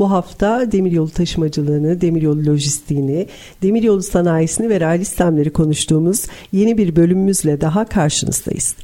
Bu hafta demiryolu taşımacılığını, demiryolu lojistiğini, demiryolu sanayisini ve raylı sistemleri konuştuğumuz yeni bir bölümümüzle daha karşınızdayız.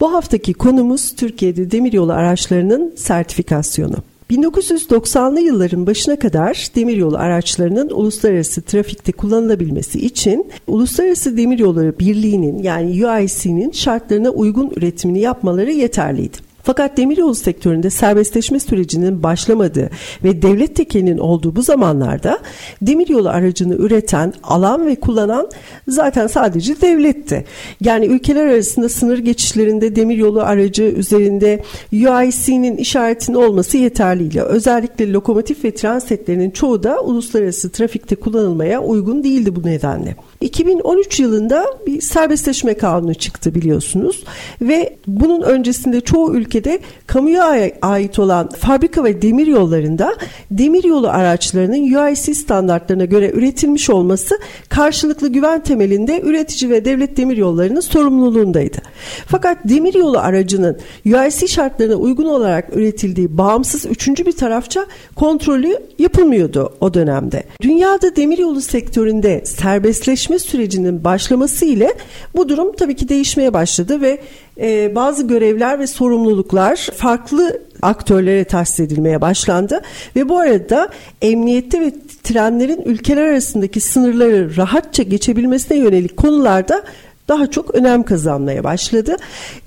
Bu haftaki konumuz Türkiye'de demiryolu araçlarının sertifikasyonu. 1990'lı yılların başına kadar demiryolu araçlarının uluslararası trafikte kullanılabilmesi için Uluslararası Demiryolları Birliği'nin yani UIC'nin şartlarına uygun üretimini yapmaları yeterliydi. Fakat demiryolu sektöründe serbestleşme sürecinin başlamadığı ve devlet tekelinin olduğu bu zamanlarda demiryolu aracını üreten, alan ve kullanan zaten sadece devletti. Yani ülkeler arasında sınır geçişlerinde demiryolu aracı üzerinde UIC'nin işaretinin olması yeterliydi. Özellikle lokomotif ve tren setlerinin çoğu da uluslararası trafikte kullanılmaya uygun değildi bu nedenle. 2013 yılında bir serbestleşme kanunu çıktı biliyorsunuz ve bunun öncesinde çoğu ülkede kamuya ait olan fabrika ve demir yollarında demir yolu araçlarının UIC standartlarına göre üretilmiş olması karşılıklı güven temelinde üretici ve devlet demir yollarının sorumluluğundaydı. Fakat demir yolu aracının UIC şartlarına uygun olarak üretildiği bağımsız üçüncü bir tarafça kontrolü yapılmıyordu o dönemde. Dünyada demir yolu sektöründe serbestleşme sürecinin başlaması ile bu durum tabii ki değişmeye başladı ve e, bazı görevler ve sorumluluklar farklı aktörlere tahsis edilmeye başlandı ve bu arada emniyette ve trenlerin ülkeler arasındaki sınırları rahatça geçebilmesine yönelik konularda daha çok önem kazanmaya başladı.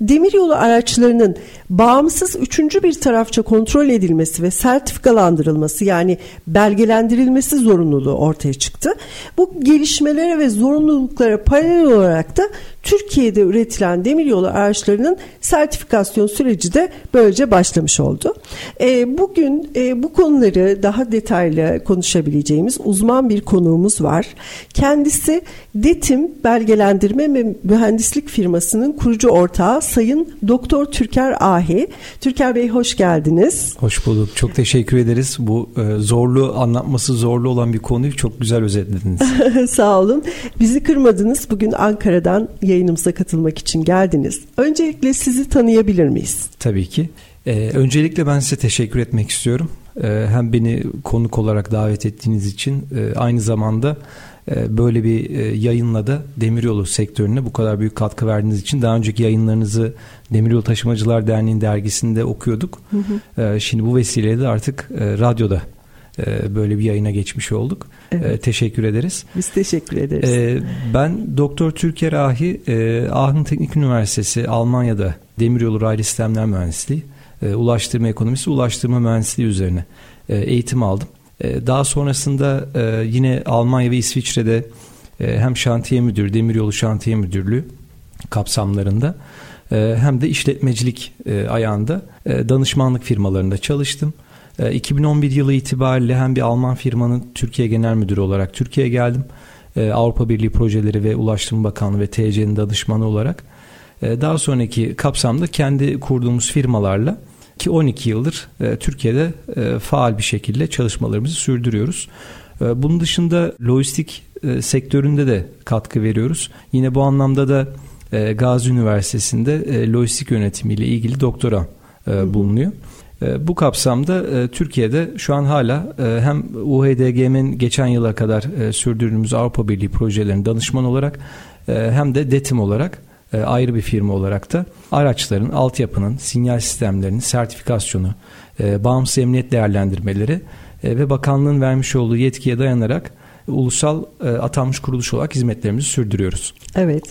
Demiryolu araçlarının bağımsız üçüncü bir tarafça kontrol edilmesi ve sertifikalandırılması yani belgelendirilmesi zorunluluğu ortaya çıktı. Bu gelişmelere ve zorunluluklara paralel olarak da Türkiye'de üretilen demiryolu araçlarının sertifikasyon süreci de böylece başlamış oldu. E, bugün e, bu konuları daha detaylı konuşabileceğimiz uzman bir konuğumuz var. Kendisi DETİM belgelendirme ve mühendislik firmasının kurucu ortağı Sayın Doktor Türker Ahi. Türker Bey hoş geldiniz. Hoş bulduk. Çok teşekkür ederiz. Bu e, zorlu anlatması zorlu olan bir konuyu çok güzel özetlediniz. Sağ olun. Bizi kırmadınız. Bugün Ankara'dan yayınımıza katılmak için geldiniz. Öncelikle sizi tanıyabilir miyiz? Tabii ki. Ee, öncelikle ben size teşekkür etmek istiyorum. Ee, hem beni konuk olarak davet ettiğiniz için e, aynı zamanda böyle bir e, yayınla da demiryolu sektörüne bu kadar büyük katkı verdiğiniz için daha önceki yayınlarınızı Demiryolu Taşımacılar Derneği'nin dergisinde okuyorduk. Hı hı. E, şimdi bu vesileyle de artık e, radyoda e, böyle bir yayına geçmiş olduk. Evet. Teşekkür ederiz. Biz teşekkür ederiz. E, ben Doktor Türker Ahi, Aachen Teknik Üniversitesi Almanya'da Demiryolu Raylı Sistemler Mühendisliği, Ulaştırma Ekonomisi, Ulaştırma Mühendisliği üzerine eğitim aldım. Daha sonrasında yine Almanya ve İsviçre'de hem şantiye müdürü, demiryolu şantiye müdürlüğü kapsamlarında hem de işletmecilik ayağında danışmanlık firmalarında çalıştım. 2011 ee, yılı itibariyle hem bir Alman firmanın Türkiye Genel Müdürü olarak Türkiye'ye geldim. Ee, Avrupa Birliği Projeleri ve Ulaştırma Bakanlığı ve TC'nin danışmanı olarak. Ee, daha sonraki kapsamda kendi kurduğumuz firmalarla ki 12 yıldır e, Türkiye'de e, faal bir şekilde çalışmalarımızı sürdürüyoruz. Bunun dışında lojistik e, sektöründe de katkı veriyoruz. Yine bu anlamda da Gazi Üniversitesi'nde lojistik yönetimiyle ilgili doktora bulunuyor. E, bu kapsamda e, Türkiye'de şu an hala e, hem UHDGM'in geçen yıla kadar sürdürdüğümüz Avrupa Birliği projelerinin danışman olarak hem de DETİM olarak ayrı bir firma olarak da araçların, altyapının, sinyal sistemlerinin sertifikasyonu, bağımsız emniyet değerlendirmeleri ve bakanlığın vermiş olduğu yetkiye dayanarak ulusal e, atanmış kuruluş olarak hizmetlerimizi sürdürüyoruz. Evet.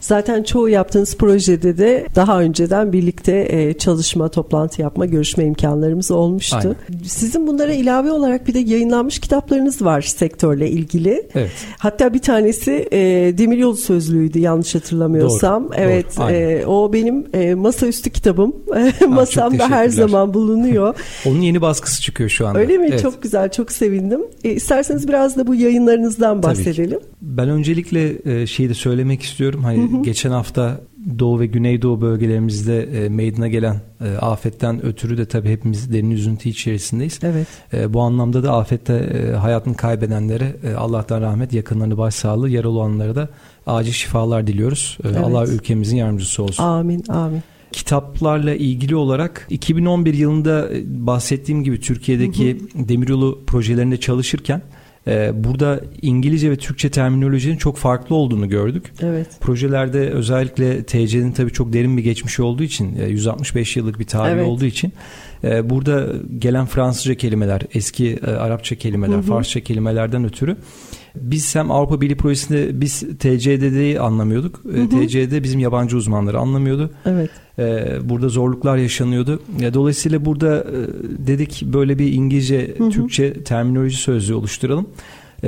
Zaten çoğu yaptığınız projede de daha önceden birlikte e, çalışma, toplantı yapma, görüşme imkanlarımız olmuştu. Aynen. Sizin bunlara ilave olarak bir de yayınlanmış kitaplarınız var sektörle ilgili. Evet. Hatta bir tanesi e, Demiryolu Sözlüğü'ydü yanlış hatırlamıyorsam. Doğru, evet. Doğru, e, o benim e, masaüstü kitabım. Masamda her zaman bulunuyor. Onun yeni baskısı çıkıyor şu anda. Öyle mi? Evet. Çok güzel, çok sevindim. E, isterseniz biraz da bu yayınlarınızdan bahsedelim. Ben öncelikle e, şeyi de söylemek istiyorum. Hani hı hı. geçen hafta Doğu ve Güneydoğu bölgelerimizde e, meydana gelen e, afetten ötürü de tabii hepimiz derin üzüntü içerisindeyiz. Evet. Bu anlamda da afette hayatını kaybedenlere Allah'tan rahmet, yakınlarını başsağlığı, yaralı olanlara da acil şifalar diliyoruz. Evet. Allah ülkemizin yardımcısı olsun. Amin, amin kitaplarla ilgili olarak 2011 yılında bahsettiğim gibi Türkiye'deki hı hı. demiryolu projelerinde çalışırken ee, burada İngilizce ve Türkçe terminolojinin çok farklı olduğunu gördük. Evet. Projelerde özellikle TC'nin tabii çok derin bir geçmişi olduğu için 165 e, yıllık bir tarihi evet. olduğu için e, burada gelen Fransızca kelimeler, eski e, Arapça kelimeler, hı hı. Farsça kelimelerden ötürü biz hem Avrupa Birliği projesinde biz TCD'yi anlamıyorduk. Hı hı. TCD bizim yabancı uzmanları anlamıyordu. Evet. Burada zorluklar yaşanıyordu. Dolayısıyla burada dedik böyle bir İngilizce, hı hı. Türkçe terminoloji sözlüğü oluşturalım.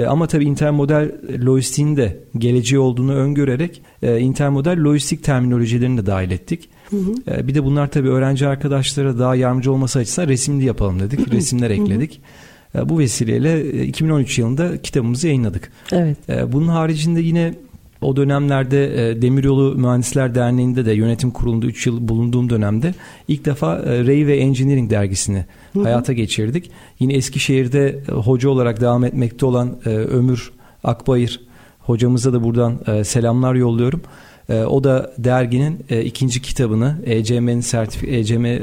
Ama tabii intermodal lojistiğin de geleceği olduğunu öngörerek intermodal lojistik terminolojilerini de dahil ettik. Hı hı. Bir de bunlar tabii öğrenci arkadaşlara daha yardımcı olması açısından resimli yapalım dedik. Resimler ekledik. Hı hı. E, bu vesileyle 2013 e, yılında kitabımızı yayınladık. Evet. E, bunun haricinde yine o dönemlerde Demiryolu Mühendisler Derneği'nde de yönetim kurulunda 3 yıl bulunduğum dönemde ilk defa Ray ve Engineering dergisini hı hı. hayata geçirdik. Yine Eskişehir'de hoca olarak devam etmekte olan Ömür Akbayır hocamıza da buradan selamlar yolluyorum. E, o da derginin e, ikinci kitabını ECM'nin sertif ECM e,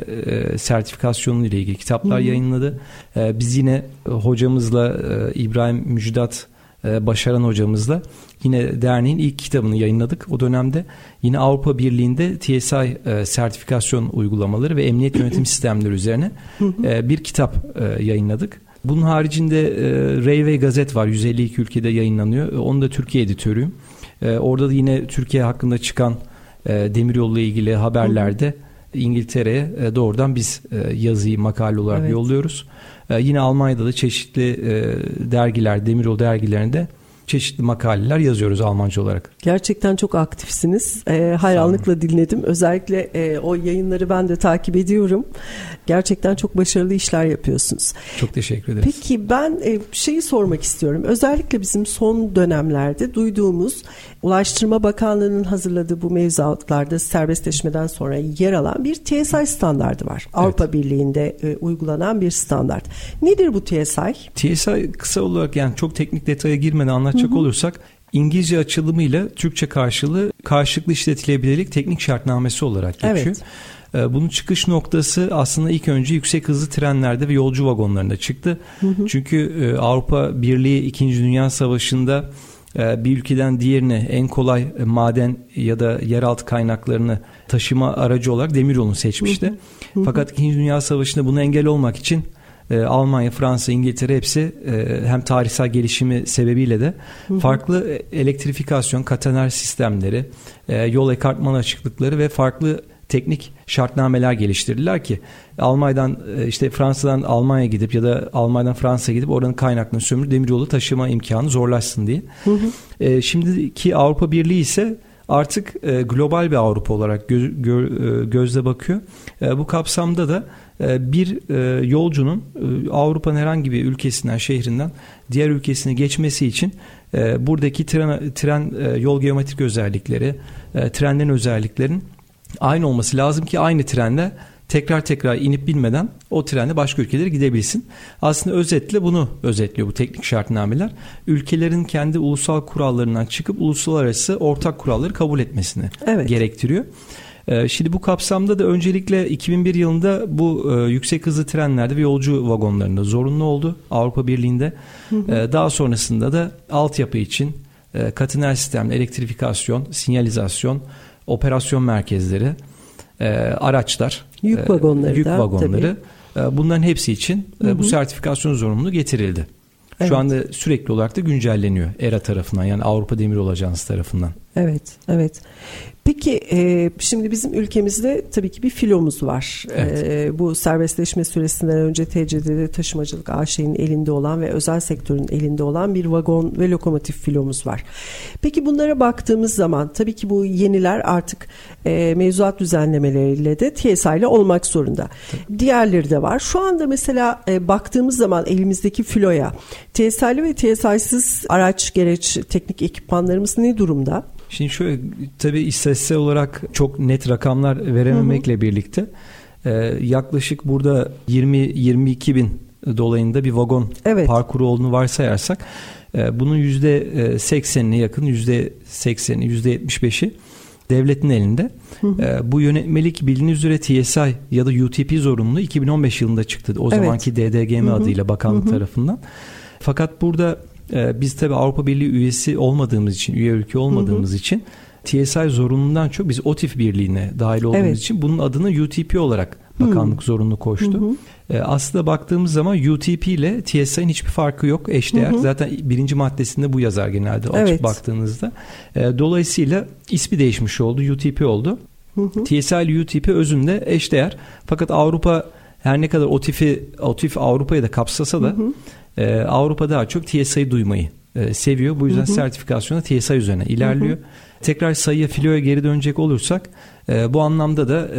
sertifikasyonu ile ilgili kitaplar Hı-hı. yayınladı. E, biz yine hocamızla e, İbrahim Müjdat e, Başaran hocamızla yine derneğin ilk kitabını yayınladık. O dönemde yine Avrupa Birliği'nde TSI e, sertifikasyon uygulamaları ve emniyet yönetim sistemleri üzerine e, bir kitap e, yayınladık. Bunun haricinde e, Railway Gazet var. 152 ülkede yayınlanıyor. Onu da Türkiye editörüyüm. E, orada da yine Türkiye hakkında çıkan e, demiryolu ile ilgili haberlerde İngiltere'ye e, doğrudan biz e, yazıyı makale olarak evet. yolluyoruz. E, yine Almanya'da da çeşitli e, dergiler, demiryolu dergilerinde çeşitli makaleler yazıyoruz Almanca olarak. Gerçekten çok aktifsiniz. E, hayranlıkla dinledim. Özellikle e, o yayınları ben de takip ediyorum. Gerçekten çok başarılı işler yapıyorsunuz. Çok teşekkür ederiz. Peki ben e, şeyi sormak istiyorum. Özellikle bizim son dönemlerde duyduğumuz Ulaştırma Bakanlığı'nın hazırladığı bu mevzuatlarda serbestleşmeden sonra yer alan bir TSI standardı var. Evet. Avrupa Birliği'nde e, uygulanan bir standart. Nedir bu TSI? TSI kısa olarak yani çok teknik detaya girmeden anlatacak hı hı. olursak İngilizce açılımıyla Türkçe karşılığı karşılıklı işletilebilirlik teknik şartnamesi olarak geçiyor. Evet. Ee, bunun çıkış noktası aslında ilk önce yüksek hızlı trenlerde ve yolcu vagonlarında çıktı. Hı hı. Çünkü e, Avrupa Birliği 2. Dünya Savaşı'nda e, bir ülkeden diğerine en kolay e, maden ya da yeraltı kaynaklarını taşıma aracı olarak demiryolunu seçmişti. Hı hı. Fakat 2. Dünya Savaşı'nda bunu engel olmak için Almanya, Fransa, İngiltere hepsi hem tarihsel gelişimi sebebiyle de farklı elektrifikasyon, katener sistemleri, yol ekartman açıklıkları ve farklı teknik şartnameler geliştirdiler ki Almanya'dan e, işte Fransa'dan Almanya'ya gidip ya da Almanya'dan Fransa'ya gidip oranın kaynaklarını sömürüp demiryolu taşıma imkanı zorlaşsın diye. Hı hı. E, şimdiki Avrupa Birliği ise artık e, global bir Avrupa olarak göz, gö, e, gözle bakıyor. E, bu kapsamda da e, bir e, yolcunun e, Avrupa'nın herhangi bir ülkesinden, şehrinden diğer ülkesine geçmesi için e, buradaki tren, tren yol geometrik özellikleri, trenlerin özelliklerin aynı olması lazım ki aynı trenle tekrar tekrar inip binmeden o trenle başka ülkelere gidebilsin. Aslında özetle bunu özetliyor bu teknik şartnameler. Ülkelerin kendi ulusal kurallarından çıkıp uluslararası ortak kuralları kabul etmesini evet. gerektiriyor. Ee, şimdi bu kapsamda da öncelikle 2001 yılında bu e, yüksek hızlı trenlerde ve yolcu vagonlarında zorunlu oldu Avrupa Birliği'nde. Hı hı. Ee, daha sonrasında da altyapı için e, katener sistem, elektrifikasyon, sinyalizasyon, operasyon merkezleri, e, araçlar, yük vagonları, yük vagonları e, bunların hepsi için bu sertifikasyon zorunluluğu getirildi. Evet. Şu anda sürekli olarak da güncelleniyor ERA tarafından yani Avrupa Demiryolu Ajansı tarafından. Evet, evet. Peki e, şimdi bizim ülkemizde tabii ki bir filomuz var. Evet. E, bu serbestleşme süresinden önce TCD'de taşımacılık AŞ'nin elinde olan ve özel sektörün elinde olan bir vagon ve lokomotif filomuz var. Peki bunlara baktığımız zaman tabii ki bu yeniler artık e, mevzuat düzenlemeleriyle de TSA ile olmak zorunda. Tabii. Diğerleri de var. Şu anda mesela e, baktığımız zaman elimizdeki filoya TSA'lı ve TSA'sız araç, gereç, teknik ekipmanlarımız ne durumda? Şimdi şöyle tabii istatistiksel olarak çok net rakamlar verememekle hı hı. birlikte e, yaklaşık burada 20-22 bin dolayında bir vagon evet. parkuru olduğunu varsayarsak e, bunun %80'ine yakın %80'i %75'i devletin elinde. Hı hı. E, bu yönetmelik bildiğiniz üzere TSI ya da UTP zorunlu 2015 yılında çıktı. O evet. zamanki DDGM hı hı. adıyla bakanlık hı hı. tarafından. Fakat burada ee, biz tabi Avrupa Birliği üyesi olmadığımız için, üye ülke olmadığımız hı hı. için TSI zorunlundan çok biz OTIF Birliği'ne dahil olduğumuz evet. için bunun adını UTP olarak bakanlık hı. zorunlu koştu. Hı hı. Ee, aslında baktığımız zaman UTP ile TSI'nin hiçbir farkı yok. Eşdeğer. Hı hı. Zaten birinci maddesinde bu yazar genelde açıp evet. baktığınızda. Ee, dolayısıyla ismi değişmiş oldu. UTP oldu. Hı hı. TSI ile UTP özünde eşdeğer. Fakat Avrupa her ne kadar OTIF'i OTIF Avrupa'yı da kapsasa da hı hı e, Avrupa daha çok TSA'yı duymayı e, seviyor. Bu yüzden hı hı. sertifikasyona TSA üzerine ilerliyor. Hı hı. Tekrar sayıya filoya geri dönecek olursak e, bu anlamda da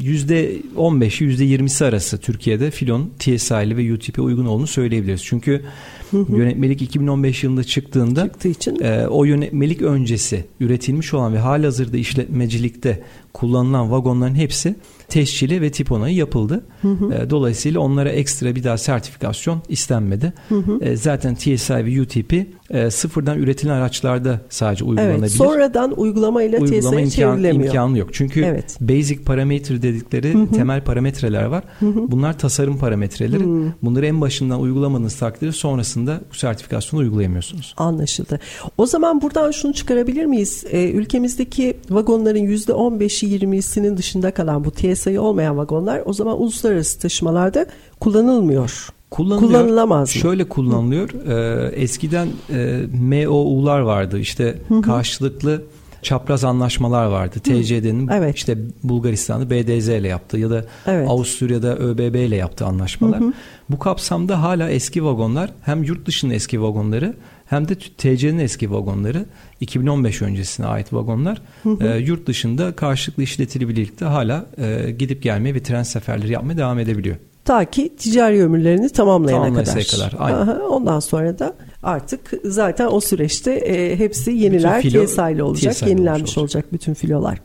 yüzde 15'i yüzde 20'si arası Türkiye'de filon TSI'li ve UTP uygun olduğunu söyleyebiliriz. Çünkü hı hı. yönetmelik 2015 yılında çıktığında Çıktığı için. E, o yönetmelik öncesi üretilmiş olan ve halihazırda işletmecilikte kullanılan vagonların hepsi tescili ve tip onayı yapıldı. Hı hı. E, dolayısıyla onlara ekstra bir daha sertifikasyon istenmedi. Hı hı. E, zaten TSI ve UTP e, sıfırdan üretilen araçlarda sadece uygulanabilir. Evet, sonradan uygulamayla Uygulama TSI'ye çevrilemiyor. imkanı yok. Çünkü evet. basic parametre dedikleri hı hı. temel parametreler var. Hı hı. Bunlar tasarım parametreleri. Hı. Bunları en başından uygulamanız takdirde sonrasında bu sertifikasyonu uygulayamıyorsunuz. Anlaşıldı. O zaman buradan şunu çıkarabilir miyiz? E, ülkemizdeki vagonların %15'i 20'sinin dışında kalan bu TSI olmayan vagonlar o zaman uluslararası taşımalarda kullanılmıyor. Kullanılıyor. Kullanılamaz mı? Şöyle kullanılıyor. Ee, eskiden e, MOU'lar vardı. İşte karşılıklı çapraz anlaşmalar vardı. TCD'nin evet. işte Bulgaristan'da BDZ ile yaptığı ya da evet. Avusturya'da ÖBB ile yaptığı anlaşmalar. Hı hı. Bu kapsamda hala eski vagonlar hem yurt dışının eski vagonları hem de TC'nin eski vagonları 2015 öncesine ait vagonlar hı hı. E, yurt dışında karşılıklı işletilebilirlikte hala e, gidip gelmeye ve tren seferleri yapmaya devam edebiliyor. Ta ki ticari ömürlerini tamamlayana kadar. kadar. Aynen. Aha, ondan sonra da artık zaten o süreçte e, hepsi yeniler TSI olacak, TSI yenilenmiş olacak. olacak bütün filolar.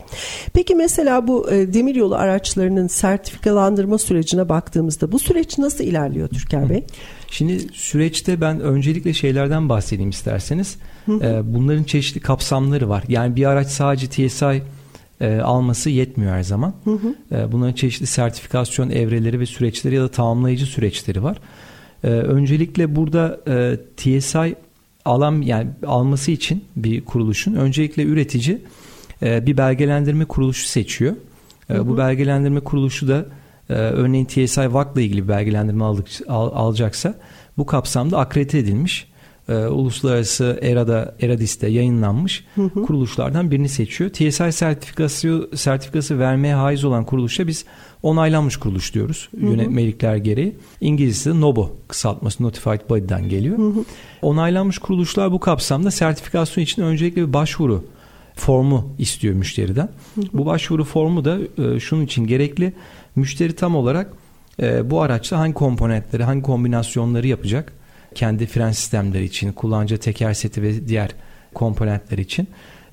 Peki mesela bu e, demiryolu araçlarının sertifikalandırma sürecine baktığımızda bu süreç nasıl ilerliyor Türker Bey? Şimdi süreçte ben öncelikle şeylerden bahsedeyim isterseniz. E, bunların çeşitli kapsamları var. Yani bir araç sadece TSI e, alması yetmiyor her zaman. Hı hı. E, bunların çeşitli sertifikasyon evreleri ve süreçleri ya da tamamlayıcı süreçleri var. E, öncelikle burada e, TSI alan yani alması için bir kuruluşun öncelikle üretici e, bir belgelendirme kuruluşu seçiyor. E, hı hı. Bu belgelendirme kuruluşu da e, örneğin TSI VAK'la ilgili bir belgelendirme aldık, al, alacaksa bu kapsamda akredite edilmiş e, uluslararası ERA'da ERADİS'te yayınlanmış hı hı. kuruluşlardan birini seçiyor. TSI sertifikası sertifikası vermeye haiz olan kuruluşa biz onaylanmış kuruluş diyoruz hı hı. yönetmelikler gereği. İngilizce'de NOBO kısaltması Notified Body'den geliyor. Hı hı. Onaylanmış kuruluşlar bu kapsamda sertifikasyon için öncelikle bir başvuru formu istiyor müşteriden. Hı hı. Bu başvuru formu da e, şunun için gerekli. Müşteri tam olarak e, bu araçta hangi komponentleri, hangi kombinasyonları yapacak? Kendi fren sistemleri için, kullanıcı teker seti ve diğer komponentler için.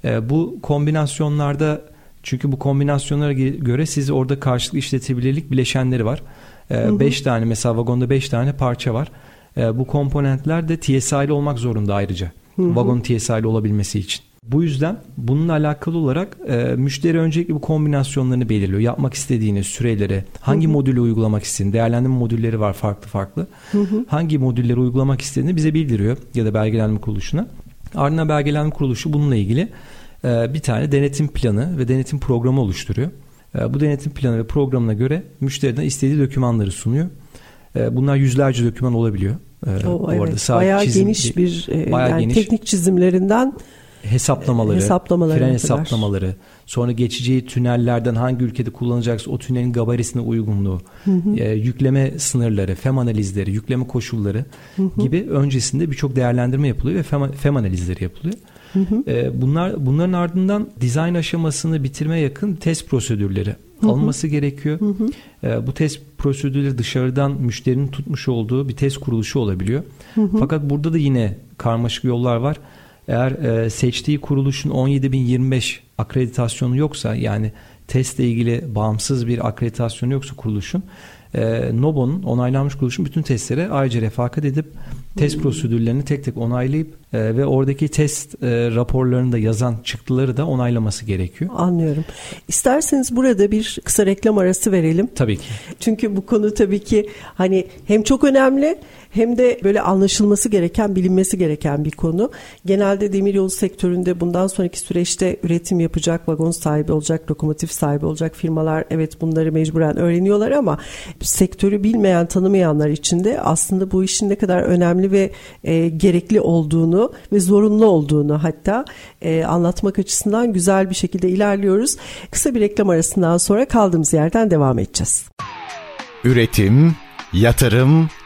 E, bu kombinasyonlarda çünkü bu kombinasyonlara göre siz orada karşılıklı işletebilirlik bileşenleri var. 5 e, tane mesela vagonda 5 tane parça var. E, bu komponentler de TSI'li olmak zorunda ayrıca. Hı hı. Vagon TSI'li olabilmesi için. Bu yüzden bununla alakalı olarak e, müşteri öncelikle bu kombinasyonlarını belirliyor. Yapmak istediğini, süreleri, hangi hı hı. modülü uygulamak istediğini, değerlendirme modülleri var farklı farklı. Hı hı. Hangi modülleri uygulamak istediğini bize bildiriyor ya da belgelenme kuruluşuna. Ardından belgelenme kuruluşu bununla ilgili e, bir tane denetim planı ve denetim programı oluşturuyor. E, bu denetim planı ve programına göre müşteriden istediği dokümanları sunuyor. E, bunlar yüzlerce doküman olabiliyor. E, o, evet. bayağı çizim, geniş bir e, bayağı yani geniş. teknik çizimlerinden hesaplamaları, hesaplamaları fren hesaplamaları, sonra geçeceği tünellerden hangi ülkede kullanacaksa o tünelin gabarisine uygunluğu, hı hı. E, yükleme sınırları, fem analizleri, yükleme koşulları hı hı. gibi öncesinde birçok değerlendirme yapılıyor ve fem, fem analizleri yapılıyor. Hı hı. E, bunlar bunların ardından dizayn aşamasını bitirmeye yakın test prosedürleri hı hı. alınması gerekiyor. Hı hı. E, bu test prosedürleri dışarıdan müşterinin tutmuş olduğu bir test kuruluşu olabiliyor. Hı hı. Fakat burada da yine karmaşık yollar var. Eğer e, seçtiği kuruluşun 17025 akreditasyonu yoksa yani testle ilgili bağımsız bir akreditasyonu yoksa kuruluşun e, NOBO'nun onaylanmış kuruluşun bütün testlere ayrıca refakat edip test prosedürlerini tek tek onaylayıp e, ve oradaki test e, raporlarını da yazan çıktıları da onaylaması gerekiyor. Anlıyorum. İsterseniz burada bir kısa reklam arası verelim. Tabii ki. Çünkü bu konu tabii ki hani hem çok önemli hem de böyle anlaşılması gereken, bilinmesi gereken bir konu. Genelde demiryolu sektöründe bundan sonraki süreçte üretim yapacak, vagon sahibi olacak, lokomotif sahibi olacak firmalar evet bunları mecburen öğreniyorlar ama sektörü bilmeyen, tanımayanlar için de aslında bu işin ne kadar önemli ve e, gerekli olduğunu ve zorunlu olduğunu hatta e, anlatmak açısından güzel bir şekilde ilerliyoruz. Kısa bir reklam arasından sonra kaldığımız yerden devam edeceğiz. Üretim, yatırım,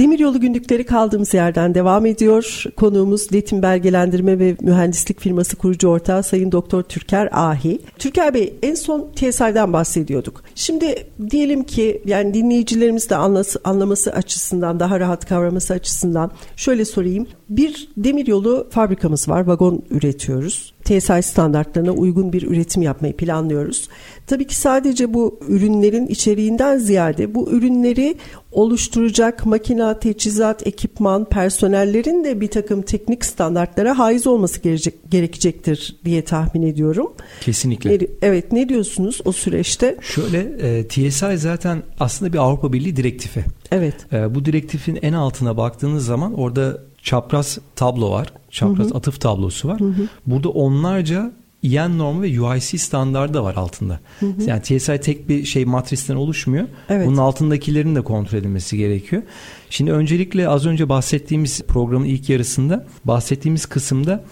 Demiryolu günlükleri kaldığımız yerden devam ediyor. Konuğumuz Letim Belgelendirme ve Mühendislik Firması kurucu ortağı Sayın Doktor Türker Ahi. Türker Bey en son TSI'den bahsediyorduk. Şimdi diyelim ki yani dinleyicilerimiz de anlası, anlaması açısından daha rahat kavraması açısından şöyle sorayım. Bir demiryolu fabrikamız var. Vagon üretiyoruz. TSI standartlarına uygun bir üretim yapmayı planlıyoruz. Tabii ki sadece bu ürünlerin içeriğinden ziyade bu ürünleri oluşturacak makina, teçhizat, ekipman, personellerin de bir takım teknik standartlara haiz olması gerekecek, gerekecektir diye tahmin ediyorum. Kesinlikle. Evet ne diyorsunuz o süreçte? Şöyle e, TSI zaten aslında bir Avrupa Birliği direktifi. Evet. E, bu direktifin en altına baktığınız zaman orada çapraz tablo var. Çapraz hı hı. atıf tablosu var. Hı hı. Burada onlarca EN normu ve UIC standardı da var altında. Hı hı. Yani TSI tek bir şey matristen oluşmuyor. Evet. Bunun altındakilerin de kontrol edilmesi gerekiyor. Şimdi öncelikle az önce bahsettiğimiz programın ilk yarısında bahsettiğimiz kısımda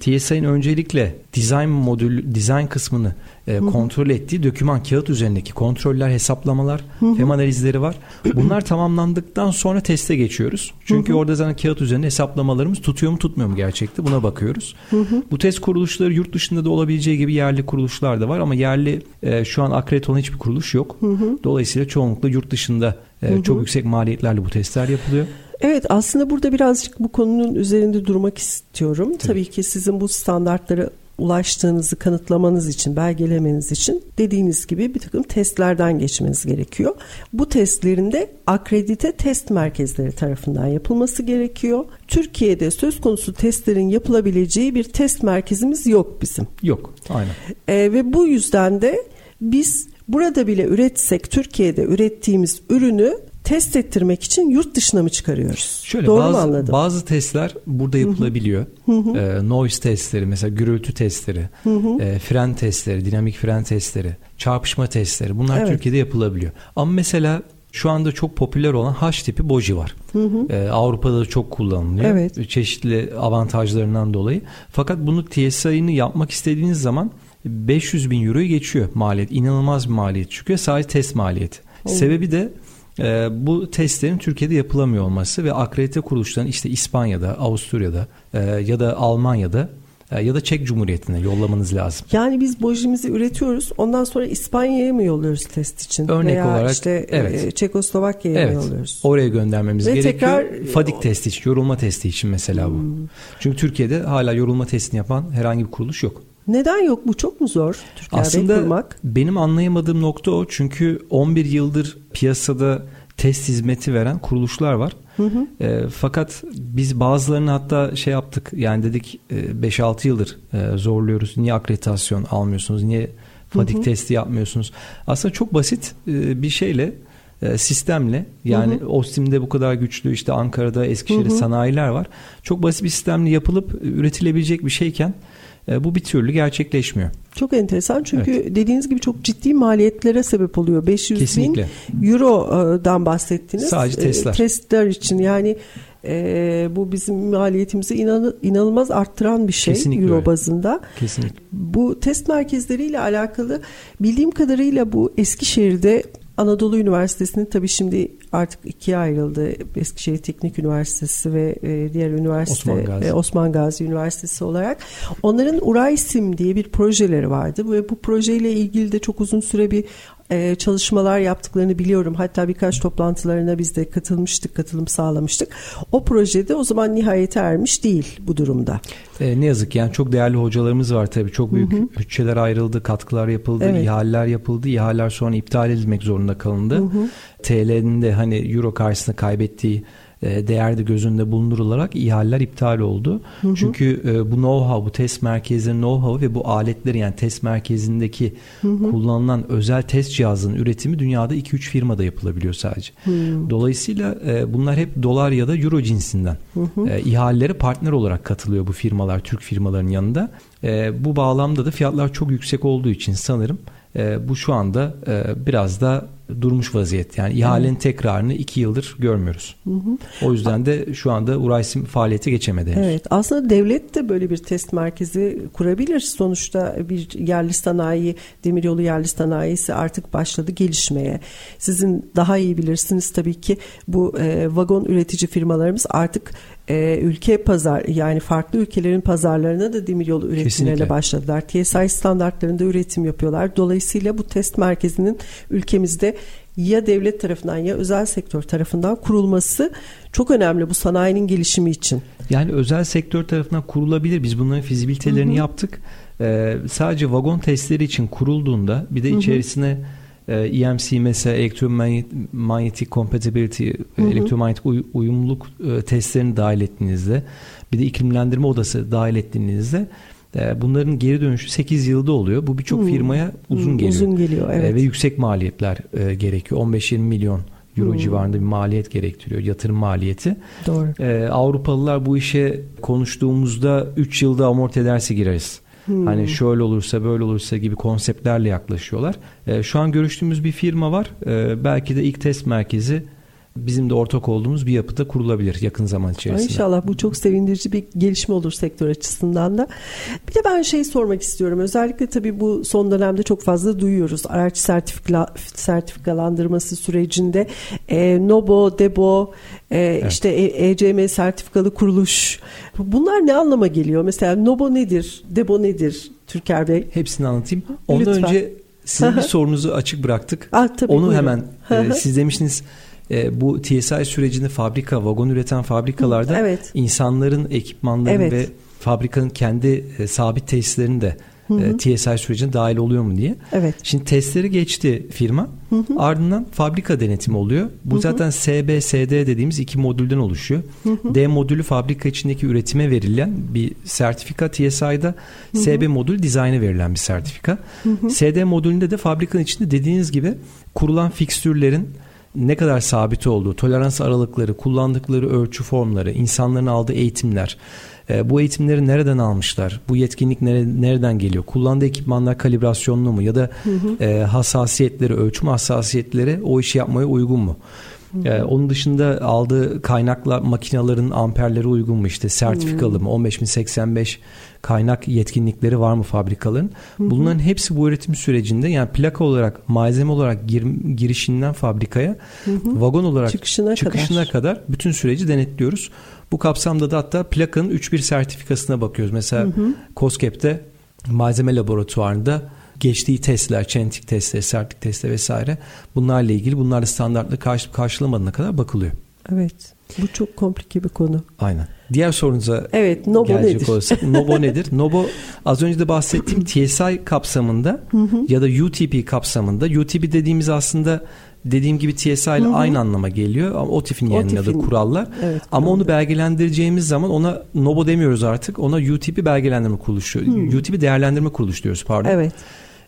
TSI'nin öncelikle design modül, design kısmını e, kontrol ettiği döküman kağıt üzerindeki kontroller, hesaplamalar, hem analizleri var. Bunlar tamamlandıktan sonra teste geçiyoruz. Çünkü orada zaten kağıt üzerinde hesaplamalarımız tutuyor mu tutmuyor mu gerçekte buna bakıyoruz. Bu test kuruluşları yurt dışında da olabileceği gibi yerli kuruluşlar da var ama yerli e, şu an akredite olan hiçbir kuruluş yok. Dolayısıyla çoğunlukla yurt dışında e, çok yüksek maliyetlerle bu testler yapılıyor. Evet aslında burada birazcık bu konunun üzerinde durmak istiyorum. Tabii, Tabii ki sizin bu standartları ulaştığınızı kanıtlamanız için, belgelemeniz için dediğiniz gibi bir takım testlerden geçmeniz gerekiyor. Bu testlerin de akredite test merkezleri tarafından yapılması gerekiyor. Türkiye'de söz konusu testlerin yapılabileceği bir test merkezimiz yok bizim. Yok, aynen. Ee, ve bu yüzden de biz burada bile üretsek Türkiye'de ürettiğimiz ürünü test ettirmek için yurt dışına mı çıkarıyoruz? Şöyle Doğru bazı, mu anladım? Bazı testler burada yapılabiliyor. Hı hı. E, noise testleri mesela gürültü testleri, hı hı. E, fren testleri, dinamik fren testleri, çarpışma testleri bunlar evet. Türkiye'de yapılabiliyor. Ama mesela şu anda çok popüler olan H tipi boji var. Hı hı. Ee, Avrupa'da da çok kullanılıyor. Evet. Çeşitli avantajlarından dolayı. Fakat bunu TSI'ni yapmak istediğiniz zaman 500 bin euroyu geçiyor maliyet. İnanılmaz bir maliyet çıkıyor. Sadece test maliyeti. Hı. Sebebi de e, bu testlerin Türkiye'de yapılamıyor olması ve akredite kuruluşların işte İspanya'da, Avusturya'da e, ya da Almanya'da e, ya da Çek Cumhuriyeti'ne yollamanız lazım. Yani biz bojimizi üretiyoruz. Ondan sonra İspanya'ya mı yolluyoruz test için? Örnek Veya olarak işte e, evet. Çekoslovakya'ya evet. mı yolluyoruz? Oraya göndermemiz Ve gerekiyor. Tekrar, Fadik testi için, yorulma testi için mesela bu. Hmm. Çünkü Türkiye'de hala yorulma testini yapan herhangi bir kuruluş yok. Neden yok bu çok mu zor Türkiye'de Aslında kurmak? benim anlayamadığım nokta o çünkü 11 yıldır piyasada test hizmeti veren kuruluşlar var. Hı hı. E, fakat biz bazılarını hatta şey yaptık yani dedik e, 5-6 yıldır e, zorluyoruz. Niye akreditasyon almıyorsunuz? Niye fadik hı hı. testi yapmıyorsunuz? Aslında çok basit e, bir şeyle e, sistemle yani hı hı. Ostim'de bu kadar güçlü işte Ankara'da Eskişehir'de sanayiler var. Çok basit bir sistemle yapılıp üretilebilecek bir şeyken bu bir türlü gerçekleşmiyor. Çok enteresan çünkü evet. dediğiniz gibi çok ciddi maliyetlere sebep oluyor. 500 Kesinlikle. bin eurodan bahsettiniz. Sadece testler. Testler için yani e, bu bizim maliyetimizi inan, inanılmaz arttıran bir şey Kesinlikle euro öyle. bazında. Kesinlikle. Bu test merkezleriyle alakalı bildiğim kadarıyla bu Eskişehir'de Anadolu Üniversitesi'nin tabii şimdi artık ikiye ayrıldı. Eskişehir Teknik Üniversitesi ve e, diğer üniversite Osman Gazi. E, Osman Gazi Üniversitesi olarak. Onların Uraysim diye bir projeleri vardı ve bu projeyle ilgili de çok uzun süre bir e, çalışmalar yaptıklarını biliyorum. Hatta birkaç toplantılarına biz de katılmıştık, katılım sağlamıştık. O projede o zaman nihayete ermiş değil bu durumda. E, ne yazık yani çok değerli hocalarımız var tabii. Çok büyük hı hı. bütçeler ayrıldı, katkılar yapıldı, evet. ihaleler yapıldı. İhaleler sonra iptal edilmek zorunda kalındı. TL'nin de hani euro karşısında kaybettiği e, değerde gözünde bulundurularak ihaleler iptal oldu. Hı hı. Çünkü e, bu know-how, bu test merkezinin know-how ve bu aletleri yani test merkezindeki hı hı. kullanılan özel test cihazının üretimi dünyada 2-3 firmada yapılabiliyor sadece. Hı. Dolayısıyla e, bunlar hep dolar ya da euro cinsinden. Hı hı. İhalelere partner olarak katılıyor bu firmalar, Türk firmaların yanında. Bu bağlamda da fiyatlar çok yüksek olduğu için sanırım bu şu anda biraz da durmuş vaziyette. Yani ihalenin hı. tekrarını iki yıldır görmüyoruz. Hı hı. O yüzden de şu anda Uraysim faaliyete geçemedi. Henüz. Evet aslında devlet de böyle bir test merkezi kurabilir. Sonuçta bir yerli sanayi, demiryolu yerli sanayisi artık başladı gelişmeye. Sizin daha iyi bilirsiniz tabii ki bu e, vagon üretici firmalarımız artık e, ülke pazar yani farklı ülkelerin pazarlarına da demiryolu üretimlerine başladılar. TSI standartlarında üretim yapıyorlar. Dolayısıyla bu test merkezinin ülkemizde ya devlet tarafından ya özel sektör tarafından kurulması çok önemli bu sanayinin gelişimi için. Yani özel sektör tarafından kurulabilir. Biz bunların fizibilitelerini hı hı. yaptık. Ee, sadece vagon testleri için kurulduğunda bir de içerisine hı hı. EMC mesela elektromanyetik compatibility, hı hı. elektromanyetik uy- uyumluluk e, testlerini dahil ettiğinizde bir de iklimlendirme odası dahil ettiğinizde bunların geri dönüşü 8 yılda oluyor. Bu birçok hmm. firmaya uzun hmm, geliyor. Uzun geliyor evet. Ve yüksek maliyetler e, gerekiyor. 15-20 milyon euro hmm. civarında bir maliyet gerektiriyor. Yatırım maliyeti. Doğru. Ee, Avrupalılar bu işe konuştuğumuzda 3 yılda amorti ederse gireriz. Hmm. Hani şöyle olursa böyle olursa gibi konseptlerle yaklaşıyorlar. Ee, şu an görüştüğümüz bir firma var. Ee, belki de ilk test merkezi bizim de ortak olduğumuz bir yapıda kurulabilir yakın zaman içerisinde. İnşallah bu çok sevindirici bir gelişme olur sektör açısından da. Bir de ben şey sormak istiyorum. Özellikle tabii bu son dönemde çok fazla duyuyoruz. Araç sertifika, sertifikalandırması sürecinde e, NOBO, DEBO, e, evet. işte ECM e sertifikalı kuruluş. Bunlar ne anlama geliyor? Mesela NOBO nedir? DEBO nedir? Türker Bey. Hepsini anlatayım. Ondan Lütfen. önce sizin bir sorunuzu açık bıraktık. Ah, tabii, Onu buyurun. hemen e, siz demiştiniz e, bu TSI sürecinde fabrika, vagon üreten fabrikalarda evet. insanların, ekipmanların evet. ve fabrikanın kendi e, sabit tesislerinin de e, TSI sürecine dahil oluyor mu diye. Evet. Şimdi testleri geçti firma. Hı hı. Ardından fabrika denetimi oluyor. Bu hı hı. zaten SBSD dediğimiz iki modülden oluşuyor. Hı hı. D modülü fabrika içindeki üretime verilen bir sertifika TSI'da. Hı hı. SB modülü dizayna verilen bir sertifika. Hı hı. SD modülünde de fabrikanın içinde dediğiniz gibi kurulan fikstürlerin ne kadar sabit olduğu, tolerans aralıkları, kullandıkları ölçü formları, insanların aldığı eğitimler, e, bu eğitimleri nereden almışlar? Bu yetkinlik nereden geliyor? Kullandığı ekipmanlar kalibrasyonlu mu? Ya da hı hı. E, hassasiyetleri, ölçüm hassasiyetleri o işi yapmaya uygun mu? Ee, onun dışında aldığı kaynakla makinelerin amperleri uygun mu işte sertifikalı mı 15085 kaynak yetkinlikleri var mı fabrikaların? Bunların hepsi bu üretim sürecinde yani plaka olarak malzeme olarak gir, girişinden fabrikaya vagon olarak çıkışına, çıkışına kadar. kadar bütün süreci denetliyoruz. Bu kapsamda da hatta plakanın 3-1 sertifikasına bakıyoruz. Mesela COSGAP'te malzeme laboratuvarında geçtiği testler, çentik testleri, sertlik testleri vesaire bunlarla ilgili bunlarla standartlı karşı, karşılamadığına kadar bakılıyor. Evet. Bu çok komplike bir konu. Aynen. Diğer sorunuza evet, Nobo gelecek nedir? olursak Nobo nedir? Nobo az önce de bahsettiğim TSI kapsamında ya da UTP kapsamında UTP dediğimiz aslında dediğim gibi TSI ile aynı anlama geliyor. Ama OTIF'in yayınladığı kurallar. Evet, Ama onu belgelendireceğimiz zaman ona NOBO demiyoruz artık. Ona UTP belgelendirme kuruluşu. UTP değerlendirme kuruluşu diyoruz pardon. Evet.